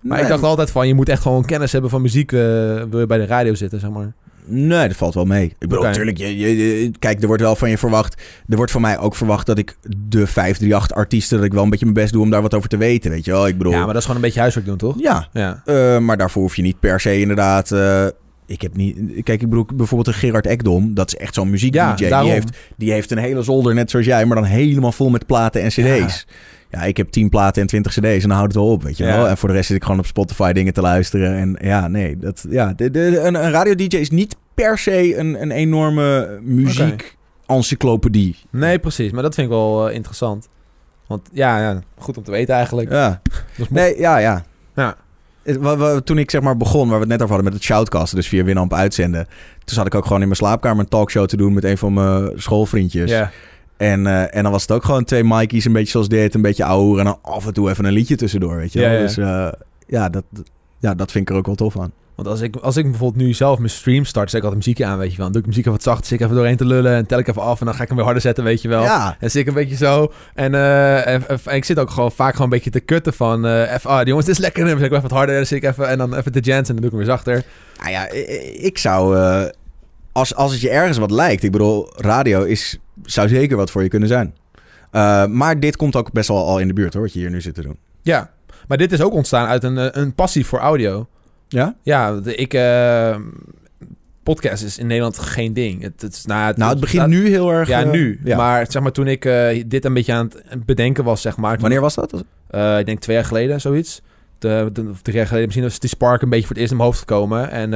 Maar ik dacht altijd van... Je moet echt gewoon kennis hebben van muziek... wil je bij de radio zitten, zeg maar. Nee, dat valt wel mee. Ik bedoel, natuurlijk, je, je, je- kijk, er wordt wel van je verwacht. Er wordt van mij ook verwacht dat ik de 538-artiesten, dat ik wel een beetje mijn best doe om daar wat over te weten, weet je wel. Ik bedoel, Ja, maar dat is gewoon een beetje huiswerk doen, toch? ja, Ja. eh, maar daarvoor hoef je niet per se inderdaad... eh, ik heb niet... Kijk, ik bedoel, bijvoorbeeld een Gerard Ekdom, dat is echt zo'n muziek Ja, DJ. Die heeft, die heeft een hele zolder, net zoals jij, maar dan helemaal vol met platen en cd's. Ja. Ik heb 10 platen en 20 cd's en dan houdt het wel op, weet je Ja. wel. En voor de rest zit ik gewoon op Spotify dingen te luisteren. En ja, nee, dat, ja, de, de, een, een radio-dj is niet per se een, een enorme muziek-encyclopedie. Nee, precies. Maar dat vind ik wel eh, interessant. Want ja, ja, goed om te weten eigenlijk. Ja. Nee, ja, ja. Ja. Toen ik zeg maar begon, waar we het net over hadden met het shoutcasten, dus via Winamp uitzenden. Toen zat ik ook gewoon in mijn slaapkamer een talkshow te doen met een van mijn schoolvriendjes. Ja. En, eh, en dan was het ook gewoon twee Mikey's, een beetje zoals dit, een beetje ouwe en dan af en toe even een liedje tussendoor, weet je wel. Ja, ja. Dus eh, ja, dat, ja, dat vind ik er ook wel tof aan. Want als ik, als ik bijvoorbeeld nu zelf mijn stream start, zet ik altijd muziekje aan, weet je wel. Dan doe ik muziek even wat zacht, zit ik even doorheen te lullen en tel ik even af en dan ga ik hem weer harder zetten, weet je wel. Ja, En zit ik een beetje zo. En, eh, en, en ik zit ook gewoon vaak gewoon een beetje te kutten van... even, ah, die jongens, dit is lekker. En dan zet ik even wat harder. En dan zit ik even, en dan even de jams en dan doe ik hem weer zachter. nou ja, ik zou, als, als het je ergens wat lijkt, ik bedoel, radio is, zou zeker wat voor je kunnen zijn. Eh, maar dit komt ook best wel al in de buurt hoor, wat je hier nu zit te doen. Ja, maar dit is ook ontstaan uit een, eh, een passie voor audio. Ja? Ja, de- ik... eh, podcast is in Nederland geen ding. Het, het, is, nou, Nou, het begint nu heel erg... Ja, nu. ja. Maar zeg maar, toen ik dit een beetje aan het bedenken was, zeg maar... toen- Wanneer was dat? Ik denk twee jaar geleden, zoiets. De, de, of drie jaar geleden misschien was die spark een beetje voor het eerst in mijn hoofd gekomen. En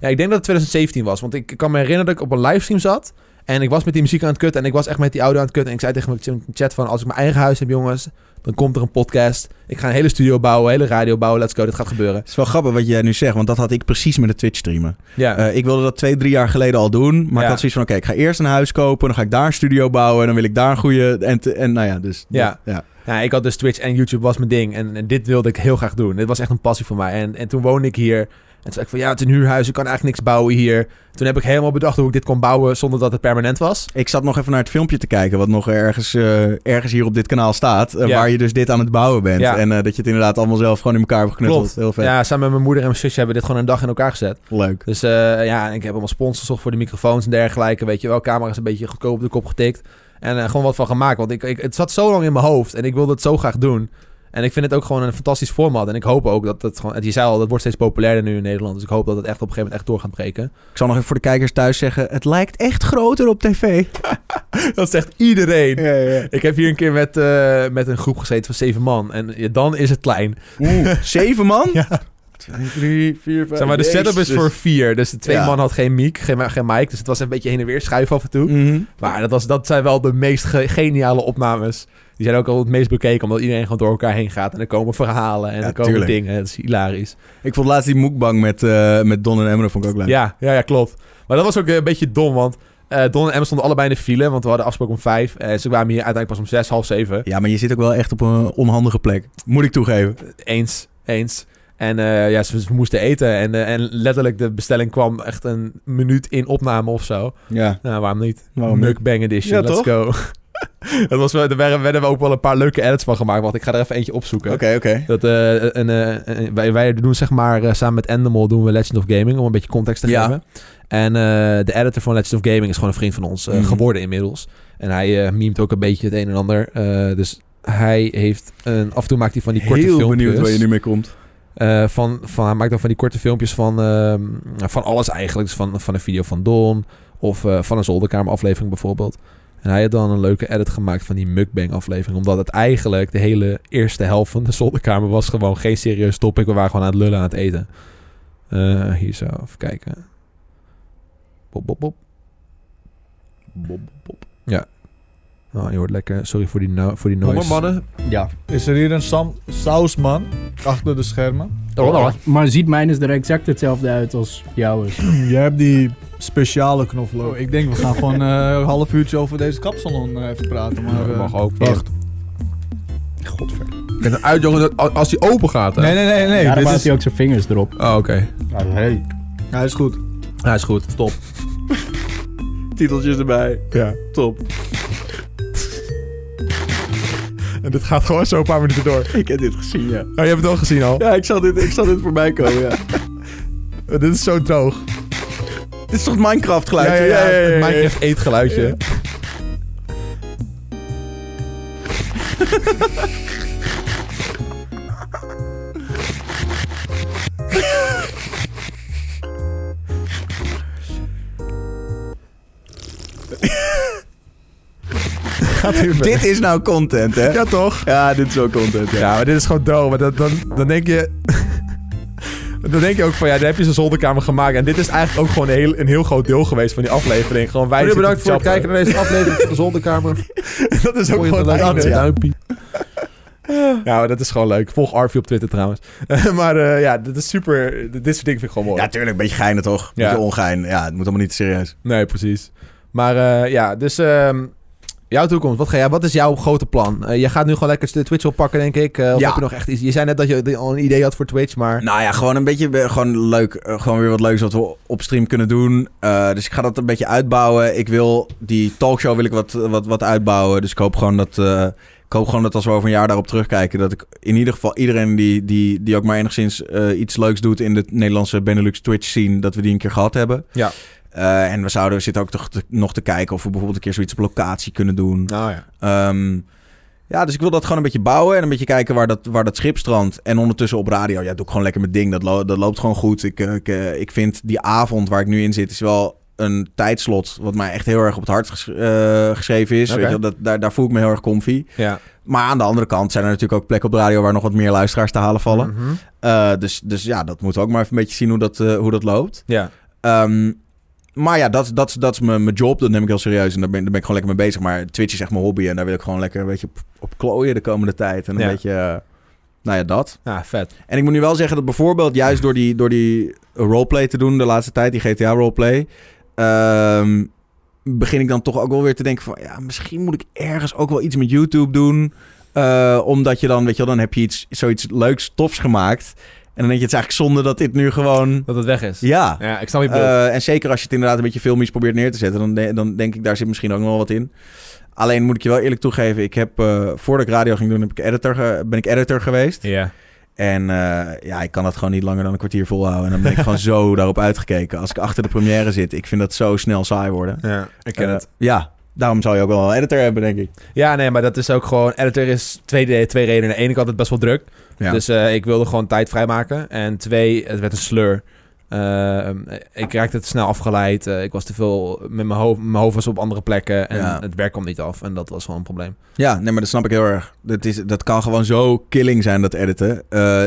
ja, ik denk dat het 2017 was. Want ik kan me herinneren dat ik op een livestream zat. En ik was met die muziek aan het kutten. En ik was echt met die audio aan het kutten. En ik zei tegen mijn chat van... Als ik mijn eigen huis heb, jongens... Dan komt er een podcast. Ik ga een hele studio bouwen. Een hele radio bouwen. Let's go. Dit gaat gebeuren. Het is wel grappig wat jij nu zegt, want dat had ik precies met de Twitch streamen. Ja. Eh, ik wilde dat twee, drie jaar geleden al doen. Maar Ja. ik had zoiets van, oké, ik ga eerst een huis kopen. Dan ga ik daar een studio bouwen. En dan wil ik daar een goede... En, te- en nou ja, dus... Ja. dat- ja. Ja, ik had dus Twitch en YouTube was mijn ding. En, en dit wilde ik heel graag doen. Dit was echt een passie voor mij. En, en toen woonde ik hier. En toen zei ik van ja, het is een huurhuis. Ik kan eigenlijk niks bouwen hier. Toen heb ik helemaal bedacht hoe ik dit kon bouwen zonder dat het permanent was. Ik zat nog even naar het filmpje te kijken... wat nog ergens, eh, ergens hier op dit kanaal staat. eh, Ja. Waar je dus dit aan het bouwen bent. Ja. En eh, dat je het inderdaad allemaal zelf gewoon in elkaar hebt geknutseld. Heel vet. Ja, samen met mijn moeder en mijn zusje hebben we dit gewoon een dag in elkaar gezet. Leuk. Dus ja, ik heb allemaal sponsors gezocht voor de microfoons en dergelijke. Weet je wel, camera's een beetje goedkoop op de kop getikt. En gewoon wat van gemaakt. Want ik, ik, het zat zo lang in mijn hoofd en ik wilde het zo graag doen. En ik vind het ook gewoon een fantastisch format. En ik hoop ook dat het gewoon... Je zei al, dat wordt steeds populairder nu in Nederland. Dus ik hoop dat het echt op een gegeven moment echt door gaat breken. Ik zal nog even voor de kijkers thuis zeggen... het lijkt echt groter op tv. dat zegt iedereen. Ja, ja. Ik heb hier een keer met, eh, met een groep gezeten van zeven man. En ja, dan is het klein. Oeh, zeven man? Ja. Twee, drie, vier, vijf... Zeg maar, de setup is voor vier. Dus de twee Ja. man had geen mic, geen, geen mic. Dus het was een beetje heen en weer schuiven af en toe. Mhm. Maar dat, was, dat zijn wel de meest ge- geniale opnames. Die zijn ook al het meest bekeken, omdat iedereen gewoon door elkaar heen gaat. En er komen verhalen en Ja, er komen tuurlijk. dingen. Dat is hilarisch. Ik vond laatst die mukbang met, eh, met Don en Emma, vond ik ook leuk. Ja, ja, ja, klopt. Maar dat was ook een beetje dom, want eh, Don en Emma stonden allebei in de file. Want we hadden afgesproken om vijf. En ze kwamen hier uiteindelijk pas om zes, half zeven. Ja, maar je zit ook wel echt op een onhandige plek. Moet ik toegeven. Eens, eens. En eh, ja, ze, ze moesten eten. En, eh, en letterlijk, de bestelling kwam echt een minuut in opname of zo. Ja. Nou, waarom niet? Waarom? Mukbang edition, Ja, let's toch? go. dat was, wel- er werden, werden ook wel een paar leuke edits van gemaakt. Want ik ga er even eentje opzoeken. Oké, oké. Dat, eh, een, eh, wij, wij doen zeg maar eh, samen met Endemol doen we Legend of Gaming om een beetje context te Ja. geven. En de editor van Legend of Gaming is gewoon een vriend van ons Mhm. geworden inmiddels. En hij memet ook een beetje het een en ander. Dus hij heeft een, af en toe maakt hij van die korte Heel filmpjes. benieuwd waar je nu mee komt. Van, van, hij maakt dan van die korte filmpjes van, ehm, van alles eigenlijk. Dus van, van een video van Don of van een zolderkamer aflevering bijvoorbeeld. En hij had dan een leuke edit gemaakt van die mukbang aflevering. Omdat het eigenlijk de hele eerste helft van de zolderkamer was gewoon geen serieus topic. We waren gewoon aan het lullen aan het eten. Eh, hier zo, even kijken. Bop, bop, bop. Bob, bob. Oh, je hoort lekker. Sorry voor die, no voor die Jonge noise. mannen, Ja. is er hier een Sam sausman achter de schermen? Maar ziet mijn is er exact hetzelfde uit als jouw is. Jij hebt die speciale knoflook. Ik denk we gaan gewoon eh, een half uurtje over deze kapsalon eh, even praten. Maar, Dat eh, mag ook. Wacht. Godver. Ik ben eruit, jongen, als die open gaat. Hè? Nee, nee, nee, nee. ja, dan is... hij ook zijn vingers erop. Oh, oké. Hij is goed. Ja, is goed. Stop. Titeltjes erbij. Ja. Top. En dit gaat gewoon zo een paar minuten door. Ik heb dit gezien, ja. Oh, je hebt het al gezien al? Ja, ik zag dit, ik zag dit voorbij komen, ja. Dit is zo droog. dit is toch het Minecraft geluidje? Ja, ja, ja, het Minecraft eetgeluidje. Ja. Gaat. Dit is nou content, hè? Ja, toch? Ja, dit is wel content, ja. Ja, maar dit is gewoon dood. Maar dat, dan, dan denk je... dan denk je ook van, ja, dan heb je zo'n zolderkamer gemaakt. En dit is eigenlijk ook gewoon een heel, een heel groot deel geweest van die aflevering. Gewoon wij Jullie bedankt voor het kijken naar deze aflevering van de zolderkamer. dat is ook gewoon een duimpje? Ja, maar dat is gewoon leuk. Volg Arfie op Twitter trouwens. maar eh, ja, dit is super... Dit soort dingen vind ik gewoon mooi. Ja, tuurlijk. Een beetje geinen, toch? Een Ja. beetje ongein. Ja, het moet allemaal niet serieus. Nee, precies. Maar eh, ja, dus ehm, jouw toekomst. Wat, ga jij, wat is jouw grote plan? Eh, je gaat nu gewoon lekker de Twitch oppakken, denk ik. Eh, of Ja. heb je nog echt iets? Je zei net dat je al een idee had voor Twitch, maar... Nou ja, gewoon een beetje eh, gewoon leuk. Gewoon weer wat leuks wat we op stream kunnen doen. Dus ik ga dat een beetje uitbouwen. Ik wil die talkshow wil ik wat, wat, wat uitbouwen. Dus ik hoop gewoon dat. ik hoop gewoon dat als we over een jaar daarop terugkijken, dat ik in ieder geval iedereen die, die, die ook maar enigszins iets leuks doet in de Nederlandse Benelux Twitch scene, dat we die een keer gehad hebben. Ja. Eh, en we zouden we zitten ook toch te- nog te kijken of we bijvoorbeeld een keer zoiets op locatie kunnen doen. Nou ja. Ehm, ja, dus ik wil dat gewoon een beetje bouwen en een beetje kijken waar dat, waar dat schip strandt. En ondertussen op radio, ja, doe ik gewoon lekker mijn ding. Dat, lo- dat loopt gewoon goed. Ik, eh, ik, eh, ik vind die avond waar ik nu in zit, is wel een tijdslot wat mij echt heel erg op het hart ges- geschreven is. Weet je, dat, daar, daar voel ik me heel erg comfy. Ja. Maar aan de andere kant zijn er natuurlijk ook plekken op de radio waar nog wat meer luisteraars te halen vallen. Eh, dus, dus ja, dat moeten we ook maar even een beetje zien hoe dat, hoe dat loopt. Ja. Ehm, maar ja, dat, dat, dat is mijn, mijn job. Dat neem ik heel serieus. En daar ben, daar ben ik gewoon lekker mee bezig. Maar Twitch is echt mijn hobby. En daar wil ik gewoon lekker een beetje op, op klooien de komende tijd. En een Ja. beetje... eh, nou ja, dat. Ja, vet. En ik moet nu wel zeggen dat bijvoorbeeld juist door die, door die roleplay te doen de laatste tijd, die GTA roleplay, ehm, begin ik dan toch ook wel weer te denken van, ja, misschien moet ik ergens ook wel iets met YouTube doen. Eh, omdat je dan, weet je wel, dan heb je iets, zoiets leuks, tofs gemaakt. En dan denk je, het is eigenlijk zonde dat dit nu gewoon... Dat het weg is. Ja, Ja, ik snap je eh, en zeker als je het inderdaad een beetje filmisch probeert neer te zetten, dan, de- dan denk ik, daar zit misschien ook nog wel wat in. Alleen moet ik je wel eerlijk toegeven, ik heb, eh, voordat ik radio ging doen, heb ik editor, ge- ben ik editor geweest. ja. En eh, ja, ik kan dat gewoon niet langer dan een kwartier volhouden. En dan ben ik gewoon zo daarop uitgekeken. Als ik achter de première zit, ik vind dat zo snel saai worden. Ja, ik ken Eh, het. Ja, Daarom zou je ook wel een editor hebben, denk ik. Ja, nee, maar dat is ook gewoon... Editor is twee, twee redenen. De ene kant het best wel druk. Ja. Dus eh, ik wilde gewoon tijd vrijmaken. En twee, het werd een sleur. Eh, ik raakte te snel afgeleid. Eh, ik was te veel met mijn hoofd. Mijn hoofd was op andere plekken. En Ja. het werk kwam niet af. En dat was wel een probleem. Ja, nee, maar dat snap ik heel erg. Dat, is, dat kan gewoon zo killing zijn, dat editen.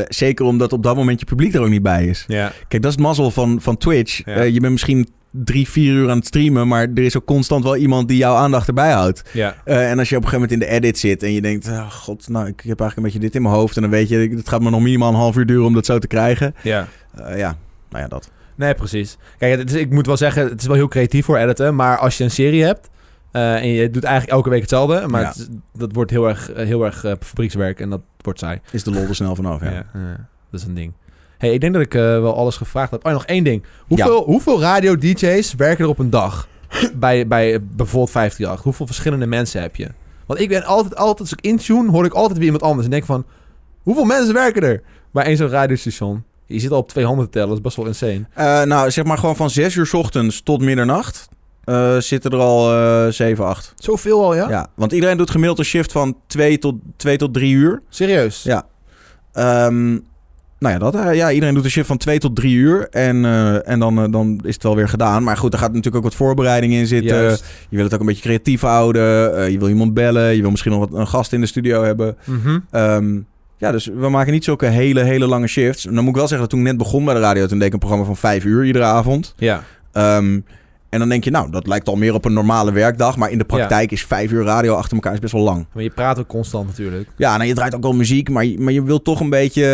Zeker omdat op dat moment je publiek er ook niet bij is. Ja. Kijk, dat is het mazzel van, van Twitch. Ja. Je bent misschien drie, vier uur aan het streamen... maar er is ook constant wel iemand die jouw aandacht erbij houdt. Ja. Eh, en als je op een gegeven moment in de edit zit en je denkt... ah, god, nou, ik heb eigenlijk een beetje dit in mijn hoofd... en dan weet je, het gaat me nog minimaal een half uur duren om dat zo te krijgen. Ja. Eh, ja, nou ja, dat. Nee, precies. Kijk, het is, ik moet wel zeggen, het is wel heel creatief voor editen. Maar als je een serie hebt eh, en je doet eigenlijk elke week hetzelfde, maar Ja. het is- dat wordt heel erg, heel erg fabriekswerk en dat wordt saai. Is de lol er snel vanaf, ja. Ja. ja, dat is een ding. Hey, ik denk dat ik eh, wel alles gevraagd heb. Oh, nog één ding. Hoeveel, hoeveel radio-dj's werken er op een dag bij, bij eh, bijvoorbeeld 538? Hoeveel verschillende mensen heb je? Want ik ben altijd, altijd als ik intune, hoor ik altijd weer iemand anders. En denk van, hoeveel mensen werken er bij één zo'n radiostation? Je zit al op 200 te tellen, dat is best wel insane. Eh, nou, zeg maar gewoon van zes uur 's ochtends tot middernacht... eh, zitten er al eh 7, 8. Zoveel al, ja? Ja, want iedereen doet gemiddeld een shift van 2 tot, 2 tot 3 uur. Serieus? Ja. Ehm, nou ja, dat, eh, ja, iedereen doet een shift van 2 tot 3 uur. En, eh, en dan, eh, dan is het wel weer gedaan. Maar goed, er gaat natuurlijk ook wat voorbereiding in zitten. Juist. Je wil het ook een beetje creatief houden. Je wil iemand bellen. Je wil misschien nog wat, een gast in de studio hebben. Mhm. Ehm, ja, dus we maken niet zulke hele, hele lange shifts. En dan moet ik wel zeggen dat toen ik net begon bij de radio... toen deed ik een programma van 5 uur iedere avond. Ja. Ehm, en dan denk je, nou, dat lijkt al meer op een normale werkdag. Maar in de praktijk is 5 uur radio achter elkaar is best wel lang. Maar je praat ook constant natuurlijk. Ja, nou, je draait ook wel muziek, maar je, maar je wilt toch een beetje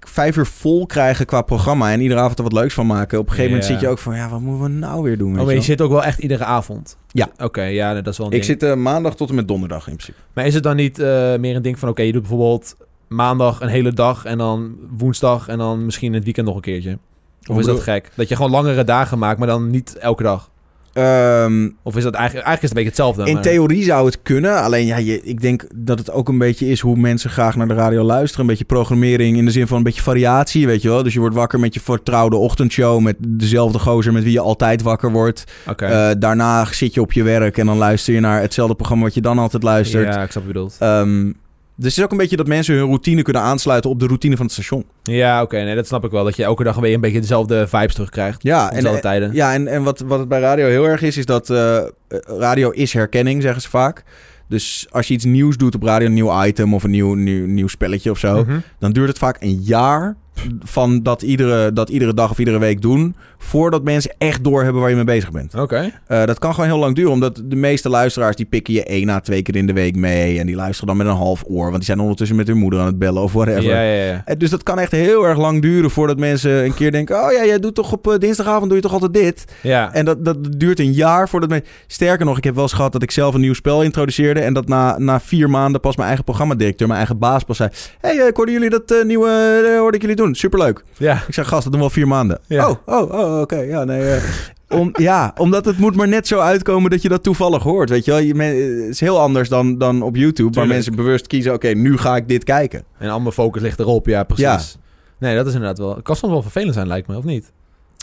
vijf uur vol krijgen qua programma. En iedere avond er wat leuks van maken. Op een gegeven moment zit je ook van, ja, wat moeten we nou weer doen? weet Oh, maar je zit ook wel echt iedere avond? Ja. Oké, ja, dat is wel een Ik ding. zit eh, maandag tot en met donderdag in principe. Maar is het dan niet eh, meer een ding van... Oké, je doet bijvoorbeeld maandag een hele dag... en dan woensdag en dan misschien het weekend nog een keertje? Of is dat gek? Dat je gewoon langere dagen maakt, maar dan niet elke dag? Ehm, Of is dat eigenlijk... Eigenlijk is het een beetje hetzelfde. in maar- theorie zou het kunnen. Alleen ja, je, ik denk dat het ook een beetje is hoe mensen graag naar de radio luisteren. Een beetje programmering in de zin van een beetje variatie, weet je wel. Dus je wordt wakker met je vertrouwde ochtendshow... met dezelfde gozer met wie je altijd wakker wordt. Eh, daarna zit je op je werk en dan luister je naar hetzelfde programma... wat je dan altijd luistert. Ja, ik snap wat je bedoelt. Ehm, dus het is ook een beetje dat mensen hun routine kunnen aansluiten op de routine van het station. Ja, oké. nee, dat snap ik wel. Dat je elke dag weer een beetje dezelfde vibes terugkrijgt. Ja, en, tijden. ja, en, en wat, wat het bij radio heel erg is, is dat eh, radio is herkenning, zeggen ze vaak. Dus als je iets nieuws doet op radio, een nieuw item of een nieuw, nieuw, nieuw spelletje of zo, Mhm. dan duurt het vaak een jaar van dat iedere, dat iedere dag of iedere week doen, voordat mensen echt doorhebben waar je mee bezig bent. Oké. Eh, dat kan gewoon heel lang duren, omdat de meeste luisteraars die pikken je één à twee keer in de week mee en die luisteren dan met een half oor, want die zijn ondertussen met hun moeder aan het bellen of whatever. Ja, ja, ja. Eh, Dus dat kan echt heel erg lang duren voordat mensen een keer denken... oh ja, jij doet toch op eh, dinsdagavond doe je toch altijd dit? Ja. En dat, dat duurt een jaar voordat mensen... Sterker nog, ik heb wel eens gehad dat ik zelf een nieuw spel introduceerde... en dat na, na vier maanden pas mijn eigen programmadirecteur, mijn eigen baas pas zei... hey, eh, ik hoorde jullie dat nieuwe... hoorde ik jullie doen. Superleuk. ja. Ik zei, gast, dat doen we al vier maanden. Ja. Oh, oh, oh, oké. Ja, nee... eh, om, ja, omdat het moet maar net zo uitkomen dat je dat toevallig hoort. Weet je wel, je, men- eh, het is heel anders dan, dan op YouTube, waar mensen bewust kiezen: oké, nu ga ik dit kijken. En al mijn focus ligt erop, ja, precies. Ja. Nee, dat is inderdaad wel... Het kan soms wel vervelend zijn, lijkt me, of niet?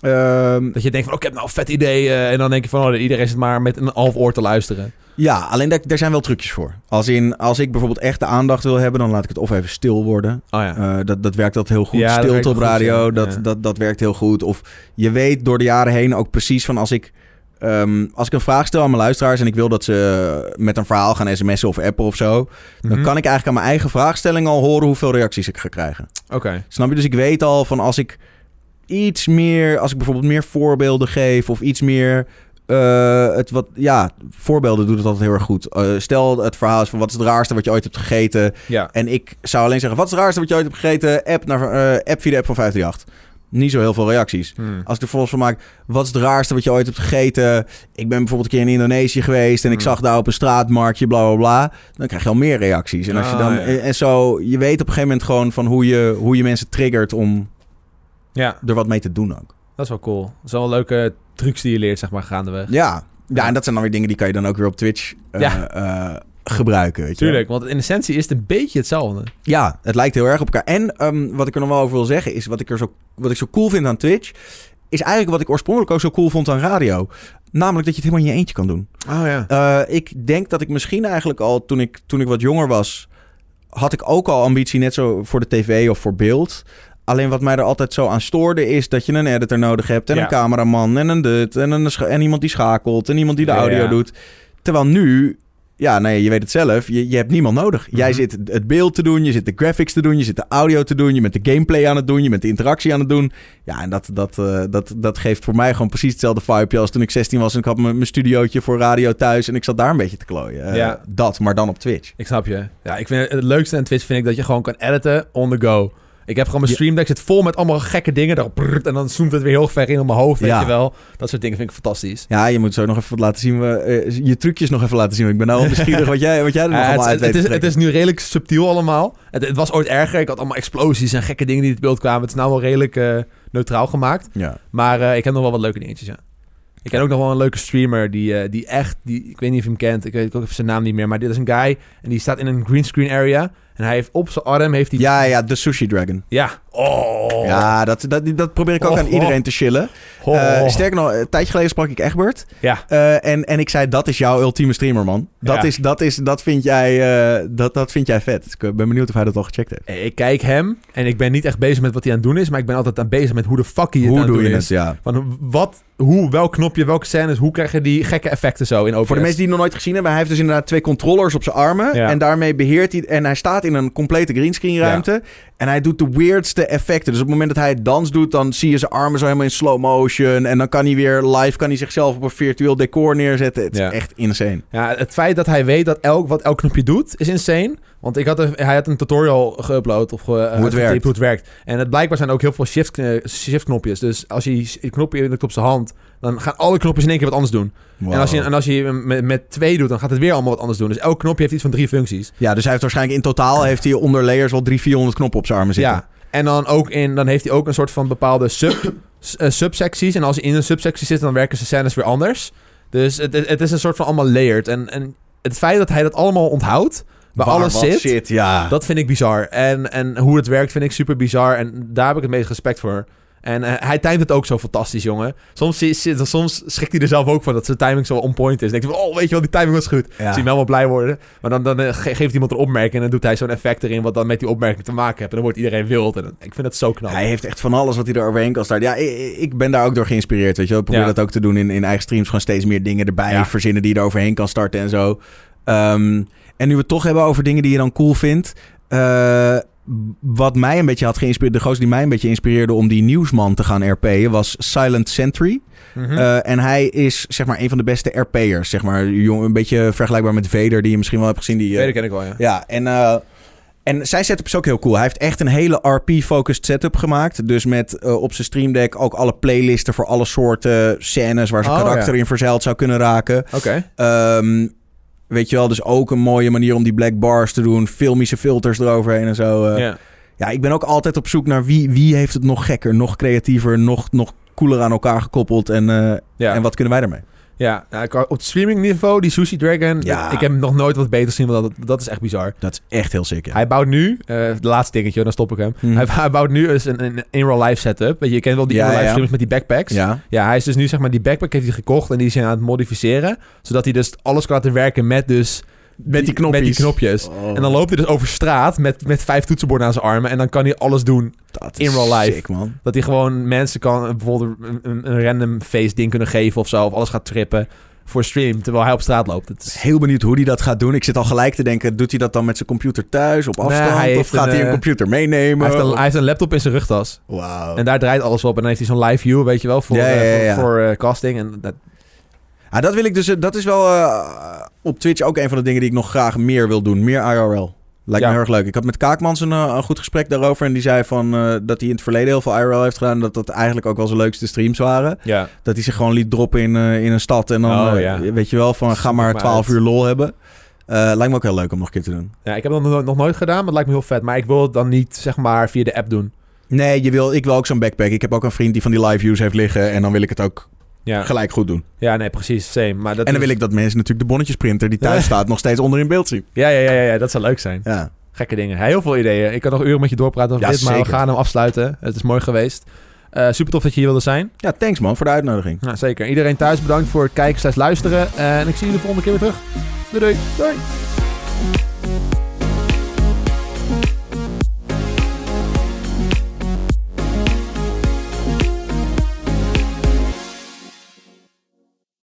Ehm, Dat je denkt van, oh, ik heb nou een vet idee. eh, en dan denk je van, oh, iedereen zit maar met een half oor te luisteren. Ja, alleen daar, daar zijn wel trucjes voor. Als, in, als ik bijvoorbeeld echt de aandacht wil hebben, dan laat ik het of even stil worden. Oh ja. Eh, dat, dat werkt altijd heel goed. Ja, dat Stilte op goed, radio, ja. dat, Ja. Dat, dat werkt heel goed. Of je weet door de jaren heen ook precies van als ik... ehm, als ik een vraag stel aan mijn luisteraars en ik wil dat ze met een verhaal gaan sms'en of appen of zo, dan Mhm. kan ik eigenlijk aan mijn eigen vraagstelling al horen hoeveel reacties ik ga krijgen. Oké. Snap je? Dus ik weet al van als ik iets meer, als ik bijvoorbeeld meer voorbeelden geef of iets meer. Eh, het wat, ja, voorbeelden doet het altijd heel erg goed. Eh, stel het verhaal is van wat is het raarste wat je ooit hebt gegeten. Ja. En ik zou alleen zeggen, wat is het raarste wat je ooit hebt gegeten? App, naar, eh, app via de app van 538. Niet zo heel veel reacties. Hmm. Als ik er volgens van maak, wat is het raarste wat je ooit hebt gegeten? Ik ben bijvoorbeeld een keer in Indonesië geweest en ik Hmm. zag daar op een straatmarktje, bla bla bla. Dan krijg je al meer reacties. En als je Ah, dan ja. en, zo, je weet op een gegeven moment gewoon van hoe je, hoe je mensen triggert om Ja, er wat mee te doen ook. dat is wel cool. Dat zijn wel leuke trucs die je leert, zeg maar, gaandeweg. Ja, ja, en dat zijn dan weer dingen die kan je dan ook weer op Twitch eh, Ja. eh, gebruiken. Weet je wel. Tuurlijk, want in essentie is het een beetje hetzelfde. Ja, het lijkt heel erg op elkaar. En ehm, wat ik er nog wel over wil zeggen is wat ik er zo, wat ik zo cool vind aan Twitch, is eigenlijk wat ik oorspronkelijk ook zo cool vond aan radio. Namelijk dat je het helemaal in je eentje kan doen. Oh ja. Eh, ik denk dat ik misschien eigenlijk al toen ik, toen ik wat jonger was, had ik ook al ambitie, net zo voor de tv of voor beeld. Alleen wat mij er altijd zo aan stoorde is dat je een editor nodig hebt en Ja. een cameraman en een dut en, een, en iemand die schakelt en iemand die de audio ja. doet. Terwijl nu, ja, nee, je weet het zelf, je, je hebt niemand nodig. Jij Mhm. zit het beeld te doen, je zit de graphics te doen, je zit de audio te doen, je bent de gameplay aan het doen, je bent de interactie aan het doen. Ja, en dat, dat, eh, dat, dat geeft voor mij gewoon precies hetzelfde vibe als toen ik 16 was en ik had mijn, studiootje voor radio thuis en ik zat daar een beetje te klooien. Ja. Dat, maar dan op Twitch. Ik snap je. Ja, ik vind het, het leukste aan Twitch vind ik dat je gewoon kan editen on the go. Ik heb gewoon mijn stream deck zit vol met allemaal gekke dingen. Daar, prrrt, en dan zoomt het weer heel ver in op mijn hoofd, weet Ja. je wel. Dat soort dingen vind ik fantastisch. Ja, je moet zo nog even wat laten zien. eh, je trucjes nog even laten zien. Ik ben nou al nieuwsgierig wat jij, wat jij er nog allemaal het, uit het, weet is, het is nu redelijk subtiel allemaal. Het, het was ooit erger. Ik had allemaal explosies en gekke dingen die in het beeld kwamen. Het is nou wel redelijk eh, neutraal gemaakt. Ja. Maar eh, ik heb nog wel wat leuke dingetjes, ja. Ik ken ook nog wel een leuke streamer die, die echt... Die, ik weet niet of je hem kent. Ik weet ook even zijn naam niet meer. Maar dit is een guy en die staat in een greenscreen area. En hij heeft op zijn arm... Heeft hij, ja, ja, de Sushi Dragon. Ja. Oh. Ja, dat, dat, dat probeer ik ook Oh, aan iedereen te chillen. Eh, sterker nog, een tijdje geleden sprak ik Egbert. Ja. Eh, en, en ik zei, dat is jouw ultieme streamer, man. Dat, Ja. is, dat, is, dat, vind jij, eh, dat, dat vind jij vet. Dus ik ben benieuwd of hij dat al gecheckt heeft. Eh, Ik kijk hem en ik ben niet echt bezig met wat hij aan het doen is, maar ik ben altijd aan bezig met hoe de fuck hij het Hoe aan het doe doen je is. het? Ja. Van wat, hoe, welk knopje, welke scènes, hoe krijg je die gekke effecten zo in OBS? Voor de mensen die het nog nooit gezien hebben, hij heeft dus inderdaad twee controllers op zijn armen. Ja. En daarmee beheert hij. En hij staat in een complete greenscreen ruimte. En hij doet de weirdste effecten. Dus op het moment dat hij dans doet, dan zie je zijn armen zo helemaal in slow motion. En dan kan hij weer live kan hij zichzelf op een virtueel decor neerzetten. Het Ja. is echt insane. Ja, het feit dat hij weet dat elk, wat elk knopje doet, is insane. Want ik had een, hij had een tutorial geüpload of ge, eh, uitgetypt werkt. hoe het werkt. En het blijkbaar zijn ook heel veel shift, eh, shift knopjes. Dus als hij een knopje drukt op zijn hand, dan gaan alle knopjes in één keer wat anders doen. En als je, en als je met, met twee doet, dan gaat het weer allemaal wat anders doen. Dus elk knopje heeft iets van drie functies. Ja, dus hij heeft waarschijnlijk in totaal heeft hij onder layers wel 300, 400 knoppen op zijn armen zitten. Ja. En dan, ook in, dan heeft hij ook een soort van bepaalde sub, eh, subsecties. En als hij in een subsectie zit, dan werken zijn scènes weer anders. Dus het, het is een soort van allemaal layered. En, en het feit dat hij dat allemaal onthoudt, waar, alles zit, ja. dat vind ik bizar. En, en hoe het werkt vind ik super bizar. En daar heb ik het meest respect voor. En eh, hij timed het ook zo fantastisch, jongen. Soms, soms schrikt hij er zelf ook van dat zijn timing zo on point is. Dan denk je van, oh, weet je wel, die timing was goed. Ja. Zie hem helemaal blij worden. Maar dan, dan eh, ge- geeft iemand een opmerking en dan doet hij zo'n effect erin... wat dan met die opmerking te maken heeft. En dan wordt iedereen wild. En dan- ik vind het zo knap. Hij heeft echt van alles wat hij er overheen kan starten. Ja, ik, ik ben daar ook door geïnspireerd, weet je wel. Ik probeer Ja. dat ook te doen in, in eigen streams. Gewoon steeds meer dingen erbij Ja. verzinnen die je er overheen kan starten en zo. Ehm, en nu we het toch hebben over dingen die je dan cool vindt. eh, wat mij een beetje had geïnspireerd, de gozer die mij een beetje inspireerde om die nieuwsman te gaan RP'en, was Silent Sentry. Mhm. Eh, en hij is zeg maar een van de beste RP'ers. Zeg maar, Jong- een beetje vergelijkbaar met Vader, die je misschien wel hebt gezien. Die, eh, Tweede ken ik wel, ja. ja, en, eh, en zijn setup is ook heel cool. Hij heeft echt een hele RP-focused setup gemaakt. Dus met op zijn Stream Deck ook alle playlisten voor alle soorten scènes waar zijn Oh, karakter ja. in verzeild zou kunnen raken. Oké. Ehm, weet je wel, dus ook een mooie manier om die black bars te doen. Filmische filters eroverheen en zo. eh. Ja. Ja, ik ben ook altijd op zoek naar wie, wie heeft het nog gekker, nog creatiever, nog, nog cooler aan elkaar gekoppeld. En, eh, Ja. en wat kunnen wij daarmee? Ja, nou, op het streaming niveau, die Sushi Dragon... Ja. Ik heb nog nooit wat beter gezien, want dat, dat is echt bizar. Dat is echt heel sick, ja. Hij bouwt nu, eh het laatste dingetje, dan stop ik hem. Hmm. Hij, hij bouwt nu eens een, een in-real-life setup. Weet je, je kent wel die Ja, in-real-life ja. streamers met die backpacks. Ja, Ja, hij is dus nu zeg maar die backpack heeft hij gekocht en die is hij aan het modificeren, zodat hij dus alles kan laten werken met dus met die knopjes. Met die knopjes. Oh, En dan loopt hij dus over straat met, met vijf toetsenborden aan zijn armen en dan kan hij alles doen. dat in real life. Sick, man. Dat hij gewoon mensen kan bijvoorbeeld een, een, een random face ding kunnen geven of zo, of alles gaat trippen voor stream terwijl hij op straat loopt. Het is, Heel benieuwd hoe hij dat gaat doen. Ik zit al gelijk te denken, doet hij dat dan met zijn computer thuis op afstand? hij of gaat een, hij een eh, computer meenemen? hij, heeft een, hij heeft een laptop in zijn rugtas Wauw. en daar draait alles op en dan heeft hij zo'n live view, weet je wel, voor, Ja, ja, eh, ja, voor, voor, eh, casting. En dat, Ah, dat wil ik dus. eh, Dat is wel eh, op Twitch ook een van de dingen die ik nog graag meer wil doen. Meer IRL. Lijkt Ja. me heel erg leuk. Ik had met Kaakmans een, eh, een goed gesprek daarover. En die zei van dat hij in het verleden heel veel IRL heeft gedaan. Dat dat eigenlijk ook wel zijn leukste streams waren. ja. Dat hij zich gewoon liet droppen in, in een stad. En dan Oh, ja. weet je wel van ga maar maar 12 uit. uur lol hebben. Lijkt me ook heel leuk om nog een keer te doen. ja, ik heb dat nog, nog nooit gedaan, maar het lijkt me heel vet. Maar ik wil het dan niet, zeg maar, via de app doen. Nee, je wil, ik wil ook zo'n backpack. Ik heb ook een vriend die van die live views heeft liggen. En dan wil ik het ook Ja, gelijk goed doen. ja nee, precies, same. Maar dat en dan is- wil ik dat mensen natuurlijk de bonnetjesprinter die thuis staat nog steeds onder in beeld zien. Ja, ja, ja, ja, ja, dat zou leuk zijn. Ja. Gekke dingen. Heel veel ideeën. Ik kan nog uren met je doorpraten over Ja, dit, maar we gaan hem afsluiten. Het is mooi geweest. Eh, super tof dat je hier wilde zijn. Ja, thanks man voor de uitnodiging. Nou, zeker. Iedereen thuis bedankt voor het kijken slash luisteren. En ik zie jullie de volgende keer weer terug. Doei doei. Doei.